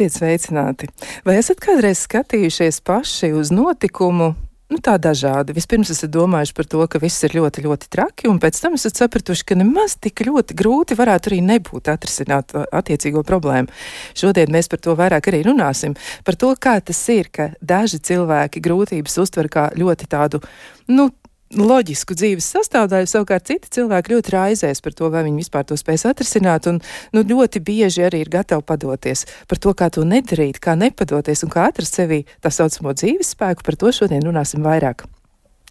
Esiet sveicināti! Vai esat kādreiz skatījušies paši uz notikumu? Nu, tā dažādi. Vispirms esat domājuši par to, ka viss ir ļoti, ļoti traki, un pēc tam esat sapratuši, ka nemaz tik ļoti grūti varētu arī nebūt atrisināt attiecīgo problēmu. Šodien mēs par to vairāk arī runāsim. Par to, kā tas ir, ka daži cilvēki grūtības uztver kā ļoti tādu, nu, loģisku dzīves sastāvdaļu, savukārt citi cilvēki ļoti raizēs par to, vai viņi vispār to spēs atrisināt, un nu, ļoti bieži arī ir gatavi padoties par to, kā to nedarīt, kā nepadoties un kā atrast sevī tā saucamo dzīves spēku. Par to šodien runāsim vairāk.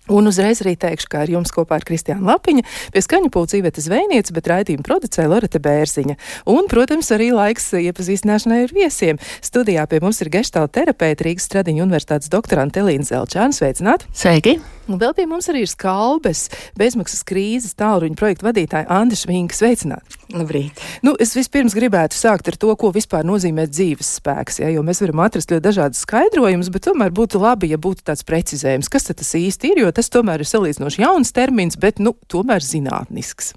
Un uzreiz arī teikšu, ka ar jums kopā ir Kristiāna Lapiņa, pie skaņu pulca Iveta Zvejniece, bet raidījumu producē Loreta Bērziņa. Un, protams, arī laiks iepazīstināšanai ar viesiem. Studijā pie mums ir geštāla terapeita Rīgas Stradiņu universitātes doktoranta Elīna Zelčāna. Sveicināt! Sveiki! Un vēl pie mums arī ir skalbes bezmaksas krīzes tālruņa projekta vadītāja Andriša Vinka. Sveicināt! Labrīt! Nu, es vispirms gribētu sākt ar to, ko vispār nozīmē dzīves spēks, ja, jo mēs varam atrast ļoti dažādas skaidrojumus, bet tomēr būtu labi, ja būtu tāds precizējums, kas tas īsti ir, jo tas tomēr ir salīdzinoši jauns termins, bet, nu, tomēr zinātnisks.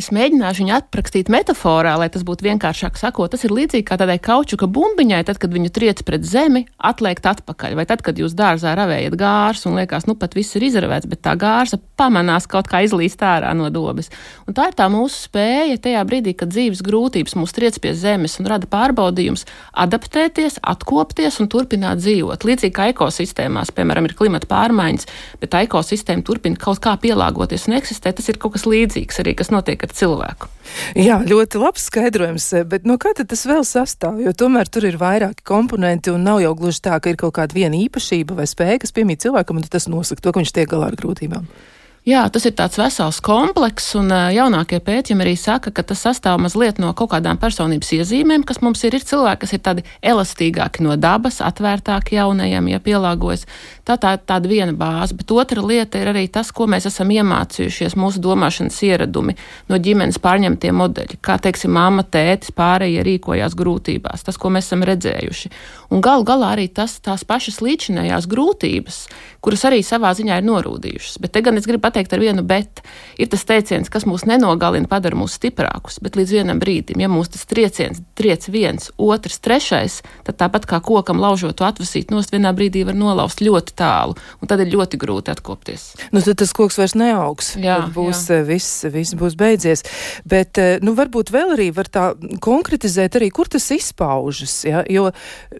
Es mēģināšu viņu aprakstīt metaforā, lai tas būtu vienkāršāk sakot. Tas ir līdzīgi kā tādai kaučuka bumbiņai, tad, kad viņu triec pret zemi, atliekt atpakaļ. Vai tad, kad jūs dārzā ravējat gārs un liekas, nu pat viss ir izravēts, bet tā gārsa pamanās kaut kā izlīst ārā no dobes. Un tā ir tā mūsu spēja tajā brīdī, kad dzīves grūtības mūs triec pie zemes un rada pārbaudījums, adaptēties, atkopties un turpināt dzīvot. Līdzīgi kā ekosistēmās, piemēram, ir klimata pārmaiņas, bet ekosistēma turpina kaut kā pielāgoties un eksistēt. Tas ir kaut kas līdzīgs arī, kas notiek notiek ar cilvēku. Jā, ļoti labs skaidrojums, bet no kā tas vēl sastāv? Jo tomēr tur ir vairāki komponenti un nav jau gluži tā, ka ir kaut kāda viena īpašība vai spēja, kas piemīt cilvēkam, un tas nosaka to, ka viņš tiek galā ar grūtībām. Jā, tas ir tāds vesels komplekss, un jaunākie pētījumi arī saka, ka tas sastāv mazliet no kaut kādām personības iezīmēm, kas mums ir. Ir cilvēki, kas ir tādi elastīgāki no dabas, atvērtāki jaunajiem, ja pielāgojas. Tā tā tāda viena bāze, bet otra lieta ir arī tas, ko mēs esam iemācījušies, mūsu domāšanas ieradumi no ģimenes pārņemtie modeļi. Kā, teiksim, mamma, tētis pārējie rīkojās grūtībās, tas, ko mēs esam redzējuši. Un galu galā arī tas, tās pašas līdzinējās grūtības, kuras arī savā ziņā ir norūdījušas. Bet te gan es gribu pateikt ar vienu, bet ir tas teiciens, kas mūs nenogalina, padara mūs stiprākus, bet līdz vienam brīdim, ja mūs tas trieciens triec viens, otrs, trešais, tad tāpat kā kokam laužot to atvasīt nost, vienā brīdī var nolauzt ļoti tālu, un tad ir ļoti grūti atkopties. Nu, tad tas koks vairs neaugs. Jā, būs, jā. Eh, viss, viss būs beidzies. Bet, eh, nu, varbūt vēl arī var tā konkretizēt arī, kur tas izpaužas, ja? jo,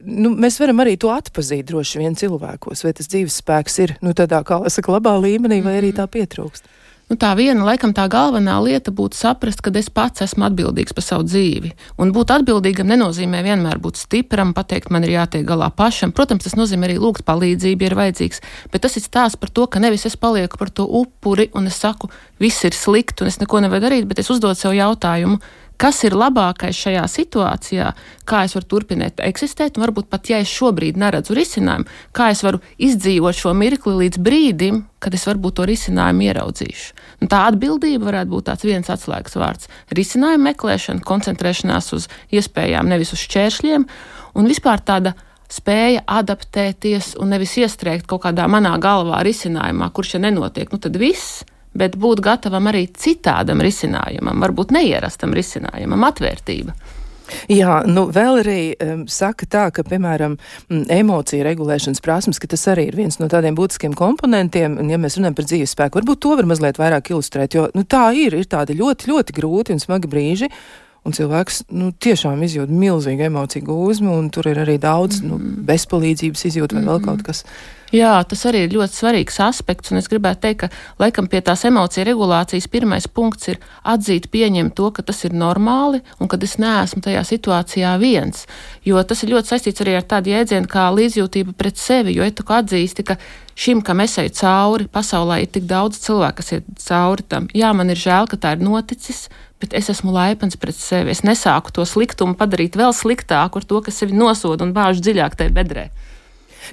nu, mēs varam arī to atpazīt droši vien cilvēkos, vai tas dzīves spēks ir, nu, tādā, kā saka, labā līmenī, vai arī tā pieeja pietrūkst? Nu, tā viena, laikam, tā galvenā lieta būtu saprast, ka es pats esmu atbildīgs par savu dzīvi. Un būt atbildīgam nenozīmē vienmēr būt stipram, pateikt, man ir jātiek galā pašam. Protams, tas nozīmē arī lūgt palīdzību, ja ir vajadzīgs. Bet tas ir stāsts par to, ka nevis es palieku par to upuri un es saku, viss ir slikti un es neko nevaru darīt, bet es uzdodu sev jautājumu, kas ir labākais šajā situācijā, kā es varu turpināt eksistēt, un varbūt pat, ja es šobrīd neredzu risinājumu, kā es varu izdzīvot šo mirkli līdz brīdim, kad es varbūt to risinājumu ieraudzīšu. Un tā atbildība varētu būt tāds viens atslēgas vārds - risinājuma meklēšana, koncentrēšanās uz iespējām, nevis uz šķēršļiem, un vispār tāda spēja adaptēties un nevis iestrēgt kaut kādā manā galvā risinājumā, kurš ja nenotiek, nu tad viss bet būt gatavam arī citādam risinājumam, varbūt neierastam risinājumam, atvērtība. Jā, nu vēl arī um, saka tā, ka, piemēram, emocija regulēšanas prasmes, ka tas arī ir viens no tādiem būtiskiem komponentiem, un ja mēs runājam par dzīves spēku, varbūt to var mazliet vairāk ilustrēt, jo, nu tā ir, ir tādi ļoti, ļoti grūti un smagi brīži, Un cilvēks nu, tiešām izjūt milzīgu emociju gūzmu, un tur ir arī daudz mm -hmm. nu, bezpalīdzības izjūta vai mm -hmm. vēl kaut kas. Jā, tas arī ir ļoti svarīgs aspekts, un es gribētu teikt, ka laikam pie tās emociju regulācijas pirmais punkts ir atzīt, pieņemt to, ka tas ir normāli un ka es neesmu tajā situācijā viens. Jo tas ir ļoti saistīts arī ar tādu jēdzienu kā līdzjūtība pret sevi, jo ja tu atzīsti, ka šim, kam es eju cauri, pasaulē ir tik daudz cilvēku, kas ir cauri tam. Jā, man ir žēl, ka tā ir noticis, bet es esmu laipns pret sevi. Es nesāku to sliktumu padarīt vēl sliktāku ar to, ka sevi nosodu un bāžu dziļāk tajā bedrē.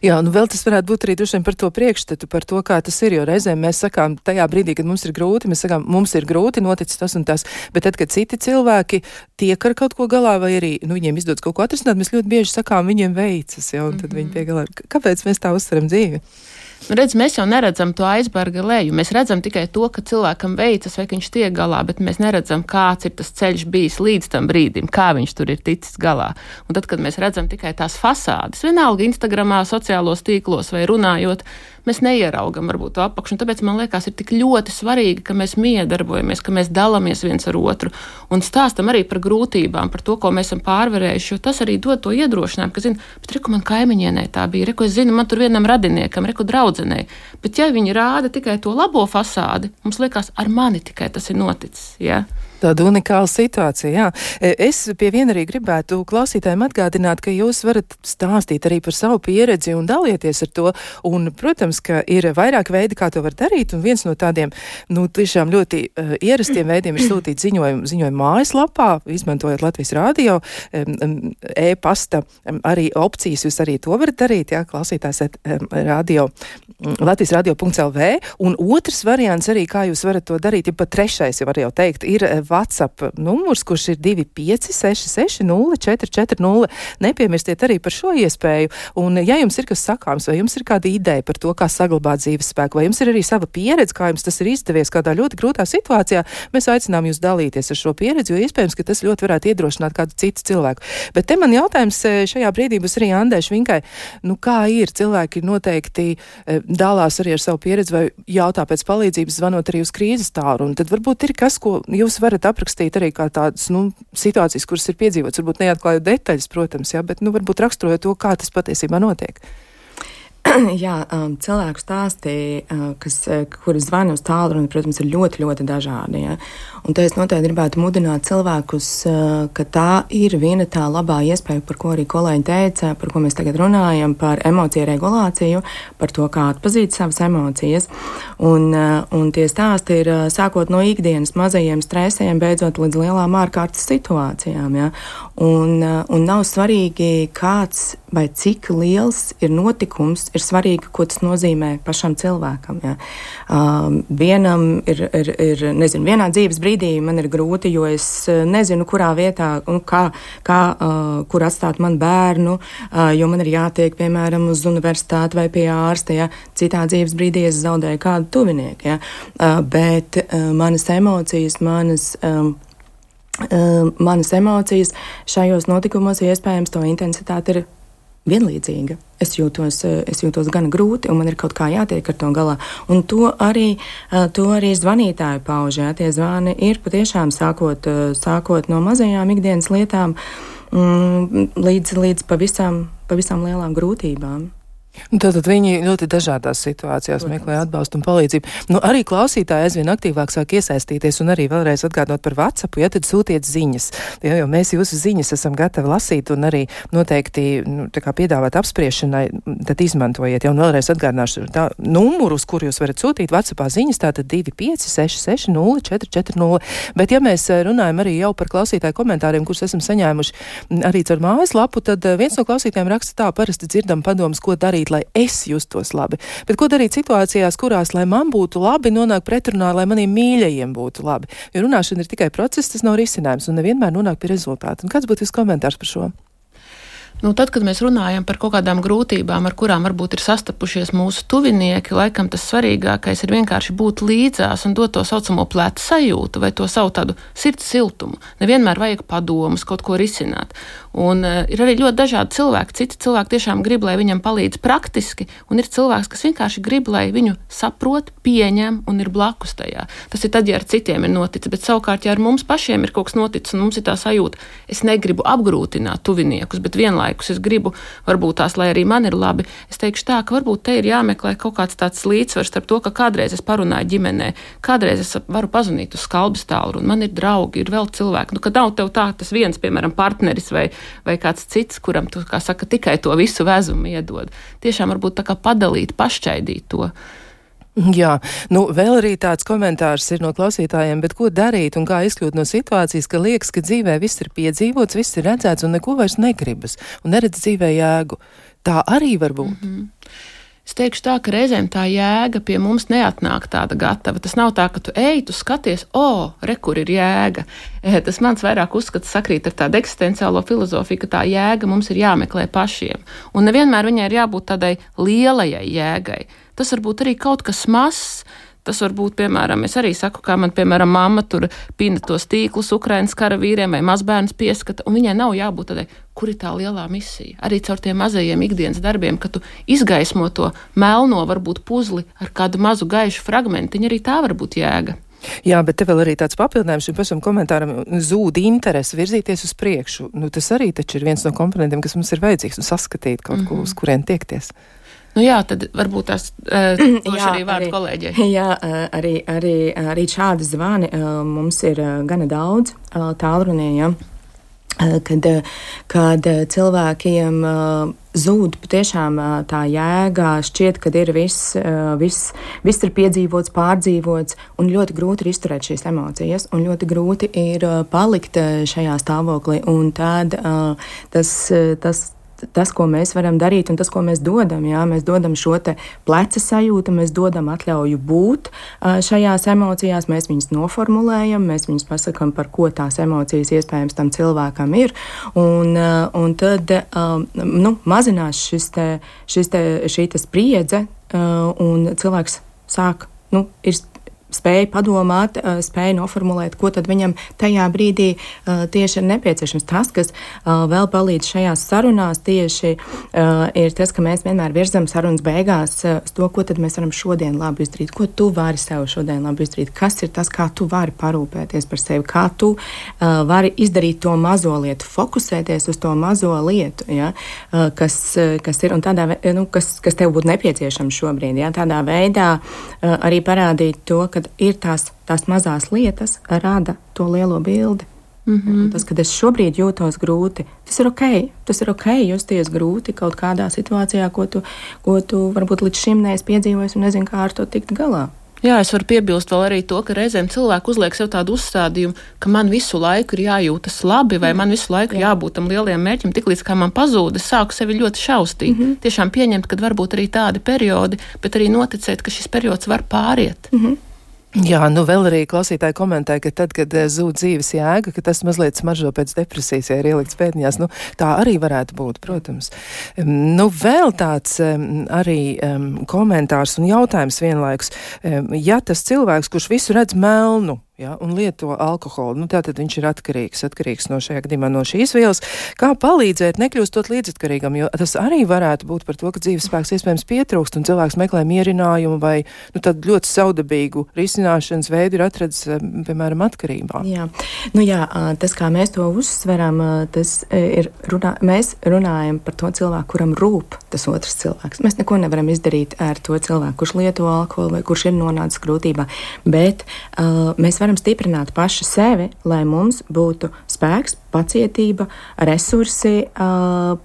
Jā, nu vēl tas varētu būt arī droši vien par to priekšstatu, par to, kā tas ir, jo reizēm mēs sakām, tajā brīdī, kad mums ir grūti, mēs sakām, mums ir grūti, noticis tas un tas, bet tad, kad citi cilvēki tiek ar kaut ko galā vai arī, nu, viņiem izdodas kaut ko atrisināt, mēs ļoti bieži sakām, viņiem veicas, jā, un tad mm -hmm. viņi tiek galā. Kāpēc mēs tā uztveram dzīvi? Nu, redz, mēs jau neredzam to aizberga leju. Mēs redzam tikai to, ka cilvēkam veicas, vai viņš tiek galā, bet mēs neredzam, kāds ir tas ceļš bijis līdz tam brīdim, kā viņš tur ir ticis galā. Un tad, kad mēs redzam tikai tās fasādes, vienalga Instagramā, sociālos tīklos vai runājot, mēs neieraugam varbūt to apakšu. Tāpēc man liekas, ir tik ļoti svarīgi, ka mēs miedarbojamies, ka mēs dalāmies viens ar otru un stāstam arī par grūtībām, par to, ko mēs esam pārvarējuši. Jo tas arī dod to iedrošinājumu, ka, zini, bet reku man kaimiņienē tā bija, reku es zinu, man tur vienam radiniekam, reku draudzenei. Bet ja viņi rāda tikai to labo fasādi, mums liekas, ar mani tikai tas ir noticis. Ja? Tāda unikāla situācija, jā. E, es pie viena arī gribētu klausītājiem atgādināt, ka jūs varat stāstīt arī par savu pieredzi un dalieties ar to. Un, protams, ka ir vairāk veidi, kā to var darīt, un viens no tādiem, nu, tiešām ļoti uh, ierastiem veidiem ir sūtīt ziņojumu, ziņojumu mājaslapā, izmantojot Latvijas rādio, e-pasta um, arī opcijas, jūs arī to varat darīt, jā, klausītājs um, radio, Latvijas radio.lv, un otrs variants arī, kā jūs varat to darīt, ja pat trešais, jau var jau teikt, ir WhatsApp numurs, kurš ir 2566 0440. Nepiemirsties arī par šo iespēju. Un, ja jums ir kas sakāms, vai jums ir kāda ideja par to, kā saglabāt dzīves spēku, vai jums ir arī sava pieredze, kā jums tas ir izdevies kādā ļoti grūtā situācijā, mēs aicinām jūs dalīties ar šo pieredzi, jo iespējams, ka tas ļoti varētu iedrošināt kādu citu cilvēku. Bet te man jautājums e, šajā brīdī būs arī Andē Švinkai, nu kā ir cilvēki noteikti e, dalās arī ar savu pieredzi vai jautā pēc palīdzības, zvanot arī uz krīzes tālu. Un tad varbūt ir kas, ko jūs varat varat aprakstīt arī kā tādas nu, situācijas, kuras ir piedzīvotas, varbūt neatklājot detaļas, protams, jā, bet nu, varbūt raksturojot to, kā tas patiesībā notiek. Jā, um, cilvēku stāsti, uh, kas, uh, kuri zvana uz tālruni, protams, ir ļoti, ļoti dažādi. Ja? Un te es noteikti gribētu mudināt cilvēkus, uh, ka tā ir viena tā labā iespēja, par ko arī kolēģi teica, par ko mēs tagad runājam, par emociju regulāciju, par to, kā atpazīt savas emocijas. Un, uh, un tie stāsti ir uh, sākot no ikdienas mazajiem stresiem, beidzot līdz lielām ārkārtas situācijām. Ja? Un, un nav svarīgi, kāds vai cik liels ir notikums, ir svarīgi, ko tas nozīmē pašam cilvēkam. Ja. Um, vienam ir, ir, ir, nezinu, vienā dzīves brīdī man ir grūti, jo es uh, nezinu, kurā vietā, un kā, kā uh, kur atstāt manu bērnu, uh, jo man ir jātiek, piemēram, uz universitāti vai pie ārsta. Ja. Citā dzīves brīdī es zaudēju kādu tuvinieku, ja. uh, bet uh, manas emocijas, manas. Um, Manas emocijas šajos notikumos, iespējams, to intensitāte ir vienlīdzīga. Es jūtos, eh, es jūtos gan grūti, un man ir kaut kā jātiek ar to galā. Un to arī, eh, to arī zvanītāji pauž. Jā, tie zvani ir patiešām sākot, eh, sākot no mazajām ikdienas lietām mm, līdz, līdz pavisam, pavisam lielām grūtībām. Tātad viņi ļoti dažādās situācijās Protams. meklē atbalstu un palīdzību. Nu, arī klausītāji aizvien aktīvāk sāk iesaistīties un arī vēlreiz atgādinot par WhatsApp, ja tad sūtiet ziņas, ja, jo mēs jūsu ziņas esam gatavi lasīt un arī noteikti nu, piedāvāt apspriešanai, tad izmantojiet. Ja, un vēlreiz atgādināšu tā numuru, uz kuru jūs varat sūtīt WhatsAppā ziņas, tātad 2566 0440. Bet ja mēs eh, runājam arī jau par klausītāju komentāriem, kurus esam saņēmuši arī caur mājaslapu, tad eh, viens no klausītājiem raksta tā, parasti dzirdam padomus, ko darīt darīt, lai es justos labi. Bet ko darīt situācijās, kurās, lai man būtu labi, nonāk pretrunā, lai maniem mīļajiem būtu labi? Jo runāšana ir tikai process, tas nav risinājums un nevienmēr nonāk pie rezultāta. Un kāds būtu jūsu komentārs par šo? Nu, tad, kad mēs runājam par kaut kādām grūtībām, ar kurām varbūt ir sastapušies mūsu tuvinieki, laikam tas svarīgākais ir vienkārši būt līdzās un dot to saucamo plecu sajūtu vai to savu tādu sirds siltumu. Nevienmēr vajag padomus, kaut ko risināt. Un, uh, ir arī ļoti dažādi cilvēki. Citi cilvēki tiešām grib, lai viņam palīdz praktiski, un ir cilvēks, kas vienkārši grib, lai viņu saprot, pieņem un ir blakus tajā. Tas ir tad, ja ar citiem ir noticis, bet savukārt, ja ar mums pašiem ir kaut kas noticis un mums ir tā sajūta, es negribu apgrūtināt tuviniekus, bet vienlaikus es gribu, varbūt tās, lai arī man ir labi, es teikšu tā, ka varbūt te ir jāmeklē kaut kāds tāds līdzsvars starp to, ka kādreiz es parunāju ģimenē, kādreiz es varu pazvanīt uz skalbas tālu, un man ir draugi, ir vēl cilvēki, nu, kad nav tev tā, tas viens, piemēram, partneris vai vai kāds cits, kuram tu, saka, tikai to visu vezumu iedod. Tiešām varbūt tā kā padalīt, pašķaidīt to. Jā, nu vēl arī tāds komentārs ir no klausītājiem, bet ko darīt un kā izkļūt no situācijas, ka liekas, ka dzīvē viss ir piedzīvots, viss ir redzēts un neko vairs negribas un neredz dzīvē jēgu. Tā arī var būt. Mm -hmm. Es teikšu tā, ka reizēm tā jēga pie mums neatnāk tāda gatava. Tas nav tā, ka tu ej, tu skaties, o, re, kur ir jēga. E, tas mans vairāk uzskats sakrīt ar tādu eksistenciālo filozofiju, ka tā jēga mums ir jāmeklē pašiem. Un nevienmēr viņai ir jābūt tādai lielajai jēgai. Tas var būt arī kaut kas mazs. Tas var būt, piemēram, es arī saku, kā man, piemēram, mamma tur pina tos tīklus Ukraiņas karavīriem vai mazbērns pieskata, un viņai nav jābūt tādai, kur ir tā lielā misija. Arī caur tiem mazajiem ikdienas darbiem, kad tu izgaismo to melno, varbūt puzli ar kādu mazu gaišu fragmentiņu, arī tā var būt jēga. Jā, bet te vēl arī tāds papildinājums šim pašam komentāram zūd interesi virzīties uz priekšu. Nu, tas arī taču ir viens no komponentiem, kas mums ir vajadzīgs un saskatīt kaut mm -hmm. ko, uz kurien tiekties. Nu jā, tad varbūt tās uh, jā, arī vārds kolēģiem. Jā, uh, arī, arī, arī šādi zvani uh, mums ir uh, gana daudz uh, tālrunī. Ja? Eh, kad, eh, kad eh, cilvēkiem zūd patiešām tā jēga, šķiet, ka ir viss, viss, viss ir piedzīvots, pārdzīvots, un ļoti grūti ir izturēt šīs emocijas, un ļoti grūti ir palikt šajā stāvoklī. Un tad tas, tas tas, ko mēs varam darīt, un tas, ko mēs dodam. Jā, mēs dodam šo pleca sajūtu, mēs dodam atļauju būt šajās emocijās, mēs viņus noformulējam, mēs viņus pasakām, par ko tās emocijas iespējams tam cilvēkam ir. Un, un tad nu, mazinās šis te, šis te, šī spriedze, un cilvēks sāk. Nu, ir spēja padomāt, spēja noformulēt, ko tad viņam tajā brīdī tieši ir nepieciešams. Tas, kas vēl palīdz šajās sarunās, tieši ir tas, ka mēs vienmēr virzam sarunas beigās to, ko tad mēs varam šodien labi izdarīt, ko tu vari sev šodien labi izdarīt, kas ir tas, kā tu vari parūpēties par sevi, kā tu vari izdarīt to mazo lietu, fokusēties uz to mazo lietu, ja, kas, kas ir un tādā, nu, kas, kas tev būtu nepieciešams šobrīd. Ja, tādā veidā arī parādīt to, ka ir tās, tās mazās lietas, rada to lielo bildi. Mm -hmm. Tas, kad es šobrīd jūtos grūti, tas ir ok. Tas ir ok justies grūti kaut kādā situācijā, ko tu, ko tu varbūt līdz šim neesi piedzīvojis un nezini, kā ar to tikt galā. Jā, es varu piebilst vēl arī to, ka reizēm cilvēki uzliek sev tādu uzstādījumu, ka man visu laiku ir jājūtas labi, vai man visu laiku Jā. jābūt tam lielajam mērķim, tiklīdz kā man pazūd, es sāku sevi ļoti šaustīt. Mm -hmm. Tiešām pieņemt, ka varbūt arī tādi periodi, bet arī noticēt, ka šis periods var pāriet. Mm -hmm. Jā, nu vēl arī klausītāji komentē, ka tad, kad eh, zūd dzīves jēga, ka tas mazliet smaržo pēc depresijas, ja ir ielikts pēdiņās. Nu, tā arī varētu būt, protams. Nu, vēl tāds arī komentārs un jautājums vienlaikus. Ja tas cilvēks, kurš visu redz melnu, ja, un lieto alkoholu. Nu, tātad viņš ir atkarīgs, atkarīgs no šajā gadījumā no šīs vielas. Kā palīdzēt, nekļūstot līdzatkarīgam, jo tas arī varētu būt par to, ka dzīves spēks iespējams pietrūkst un cilvēks meklē mierinājumu vai nu, tādu ļoti saudabīgu risināšanas veidu ir atradis, eh, piemēram, atkarībā. Jā. Nu, jā, tas, kā mēs to uzsveram, tas ir, runā, mēs runājam par to cilvēku, kuram rūp tas otrs cilvēks. Mēs neko nevaram izdarīt ar to cilvēku, kurš lieto alkoholu vai kurš ir nonācis grūtībā, bet uh, mēs varam varam stiprināt paši sevi, lai mums būtu spēks, pacietība, resursi. Uh,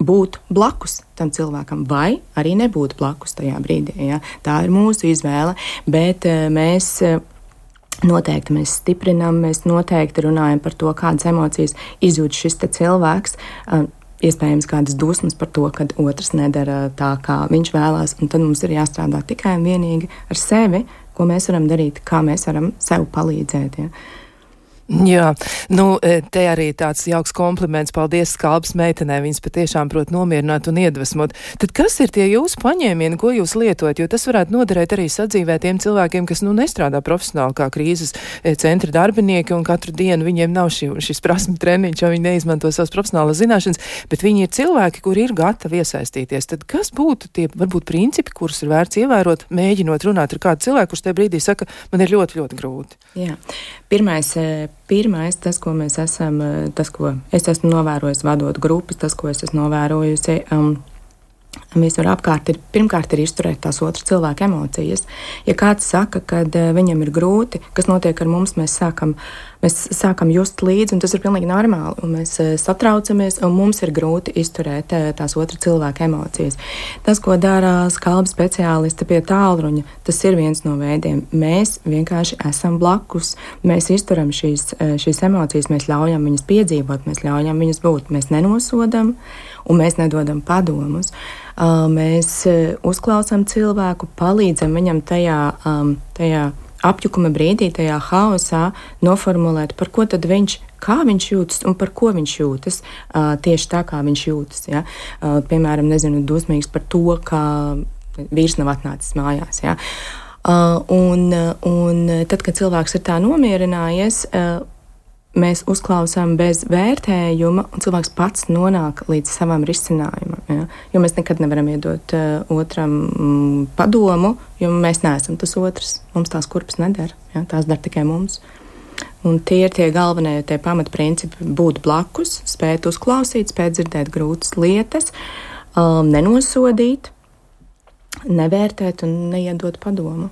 būt blakus tam cilvēkam, vai arī nebūt blakus tajā brīdī. Ja? Tā ir mūsu izvēle, bet uh, mēs. Uh, Noteikti mēs stiprinām, mēs noteikti runājam par to, kādas emocijas izjūt šis cilvēks. Iespējams, kādas dusmas par to, ka otrs nedara tā, kā viņš vēlās. Tad mums ir jāstrādā tikai un vienīgi ar sevi, ko mēs varam darīt, kā mēs varam sev palīdzēt. Ja. Jā, nu, e, te arī tāds jauks kompliments. Paldies skalbas meitenē. Viņas patiešām prot nomierināt un iedvesmot. Tad kas ir tie jūsu paņēmieni, ko jūs lietojat? Jo tas varētu noderēt arī sadzīvē tiem cilvēkiem, kas, nu, nestrādā profesionāli kā krīzes e, centra darbinieki un katru dienu viņiem nav šī, šis prasme treniņš, jo viņi neizmanto savas profesionālas zināšanas, bet viņi ir cilvēki, kuri ir gatavi iesaistīties. Tad kas būtu tie, varbūt, principi, kurus ir vērts ievērot, mēģinot runāt ar kādu cilvēku, kurš tajā brīdī saka, man ir ļoti, ļoti grūti? Jā. Pirmais, e, Pirmais, tas, ko mēs esam, eh, tas, ko es esmu novērojis vadot grupas, tas, ko es esmu novērojusi. Um, Visur apkārt ir pirmkārt ir izturēt tās otras cilvēka emocijas. Ja kāds saka, ka uh, viņam ir grūti, kas notiek ar mums, mēs sākam, mēs sākam just līdzi, un tas ir pilnīgi normāli. Mēs uh, satraucamies, un mums ir grūti izturēt uh, tās otras cilvēka emocijas. Tas, ko dara skalba speciālisti pie tālruņa, tas ir viens no veidiem. Mēs vienkārši esam blakus, mēs izturam šīs, šīs emocijas, mēs ļaujam viņas piedzīvot, mēs ļaujam viņas būt, mēs nenosodam un mēs nedodam padomus mēs uzklausām cilvēku, palīdzam viņam tajā, tajā apjukuma brīdī, tajā haosā, noformulēt, par ko tad viņš kā viņš jūtas un par ko viņš jūtas. Tieši tā, kā viņš jūtas. Ja? Piemēram, nezinu, dusmīgs par to, ka vīrs nav atnācis mājās. Ja? Un, un tad, kad cilvēks ir tā nomierinājies, mēs uzklausām bez vērtējuma, un cilvēks pats nonāk līdz savam risinājumam. Ja? Jo mēs nekad nevaram iedot uh, otram mm, padomu, jo mēs neesam tas otrs. Mums tās kurpes nedara, ja? tās dara tikai mums. Un tie ir tie galvenie tie pamatprincipi - būt blakus, spēt uzklausīt, spēt dzirdēt grūtas lietas, um, nenosodīt, nevērtēt un neiedot padomu.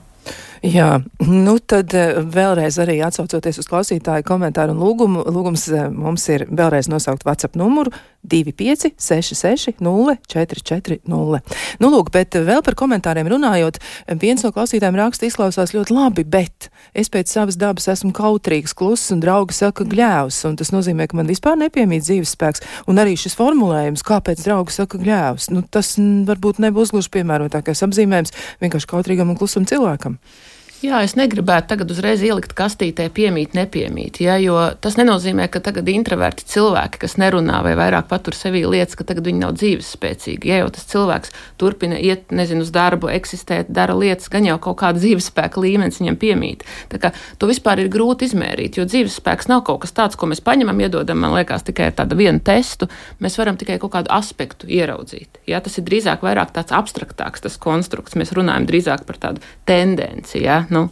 Jā, nu tad eh, vēlreiz arī atsaucoties uz klausītāju komentāru un lūgumu, lūgums eh, mums ir vēlreiz nosaukt WhatsApp numuru 2566 0440. Nu, lūk, bet vēl par komentāriem runājot, viens no klausītājiem raksta izklausās ļoti labi, bet es pēc savas dabas esmu kautrīgs, kluss un draugi saka gļēvs, un tas nozīmē, ka man vispār nepiemīt dzīves spēks, un arī šis formulējums, kāpēc draugi saka gļēvs, nu, tas varbūt nebūs gluži piemērotākais apzīmējums vienkārši kautrīgam un klusam cilvēkam. Jā, es negribētu tagad uzreiz ielikt kastītē, piemīt, nepiemīt. Ja, jo tas nenozīmē, ka tagad introverti cilvēki, kas nerunā vai vairāk patur sevī lietas, ka tagad viņi nav dzīvesspēcīgi. Ja jau tas cilvēks turpina iet, nezinu, uz darbu, eksistēt, dara lietas, gan jau kaut kāda dzīvespēka līmenis viņam piemīt. Tā kā to vispār ir grūti izmērīt, jo dzīvespēks nav kaut kas tāds, ko mēs paņemam, iedodam, man liekas, tikai ar tādu vienu testu. Mēs varam tikai kaut kādu aspektu ieraudzīt. Ja, tas ir drīzāk vairāk tāds abstraktāks tas konstrukts. Mēs runājam drīzāk par tādu tendenci. Ja, Nu.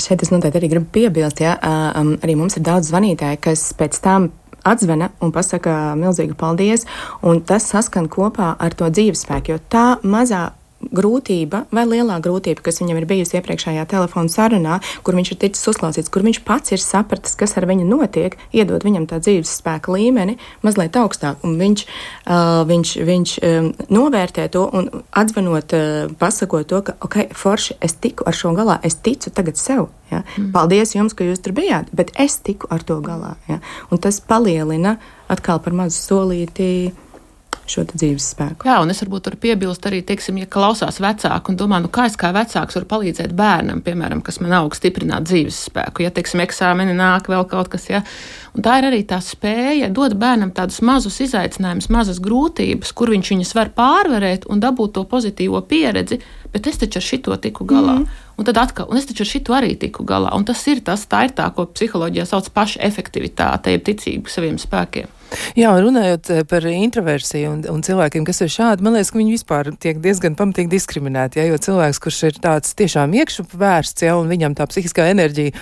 Šeit es noteikti arī gribu piebilst, ja um, arī mums ir daudz zvanītāju, kas pēc tam atzvana un pasaka milzīgu paldies, un tas saskan kopā ar to dzīvespēku, jo tā mazā grūtība vai lielā grūtība, kas viņam ir bijusi iepriekšējā telefona sarunā, kur viņš ir ticis uzklausīts, kur viņš pats ir sapratis, kas ar viņu notiek, iedod viņam tā dzīves spēka līmeni mazliet augstāk. Un viņš, uh, viņš, viņš um, novērtē to un atzvanot, uh, pasakot to, ka, ok, forši, es tiku ar šo galā, es ticu tagad sev. Ja? Mm. Paldies jums, ka jūs tur bijāt, bet es tiku ar to galā. Ja? Un tas palielina atkal par mazu solīti šo dzīves spēku. Jā, un es varbūt tur piebilstu arī, teiksim, ja klausās vecāki un domā, nu kā es kā vecāks varu palīdzēt bērnam, piemēram, kas man aug stiprināt dzīves spēku, ja, teiksim, eksāmeni nāk vēl kaut kas, ja. Un tā ir arī tā spēja dot bērnam tādus mazus izaicinājumus, mazas grūtības, kur viņš viņus var pārvarēt un dabūt to pozitīvo pieredzi, bet es taču ar šito tiku galā. Mm. Un tad atkal, un es taču ar šito arī tiku galā. Un tas ir tas, tā ir tā, ko psiholoģijā sauc par pašu efektivitāti, jeb ticību saviem spēkiem. Jā, runājot eh, par introversiju un, un cilvēkiem, kas ir šādi, man liekas, ka viņi vispār tiek diezgan pamatīgi diskriminēti. Ja, jo cilvēks, kurš ir tāds tiešām iekšvērsts, ja, un viņam tā psihiskā enerģija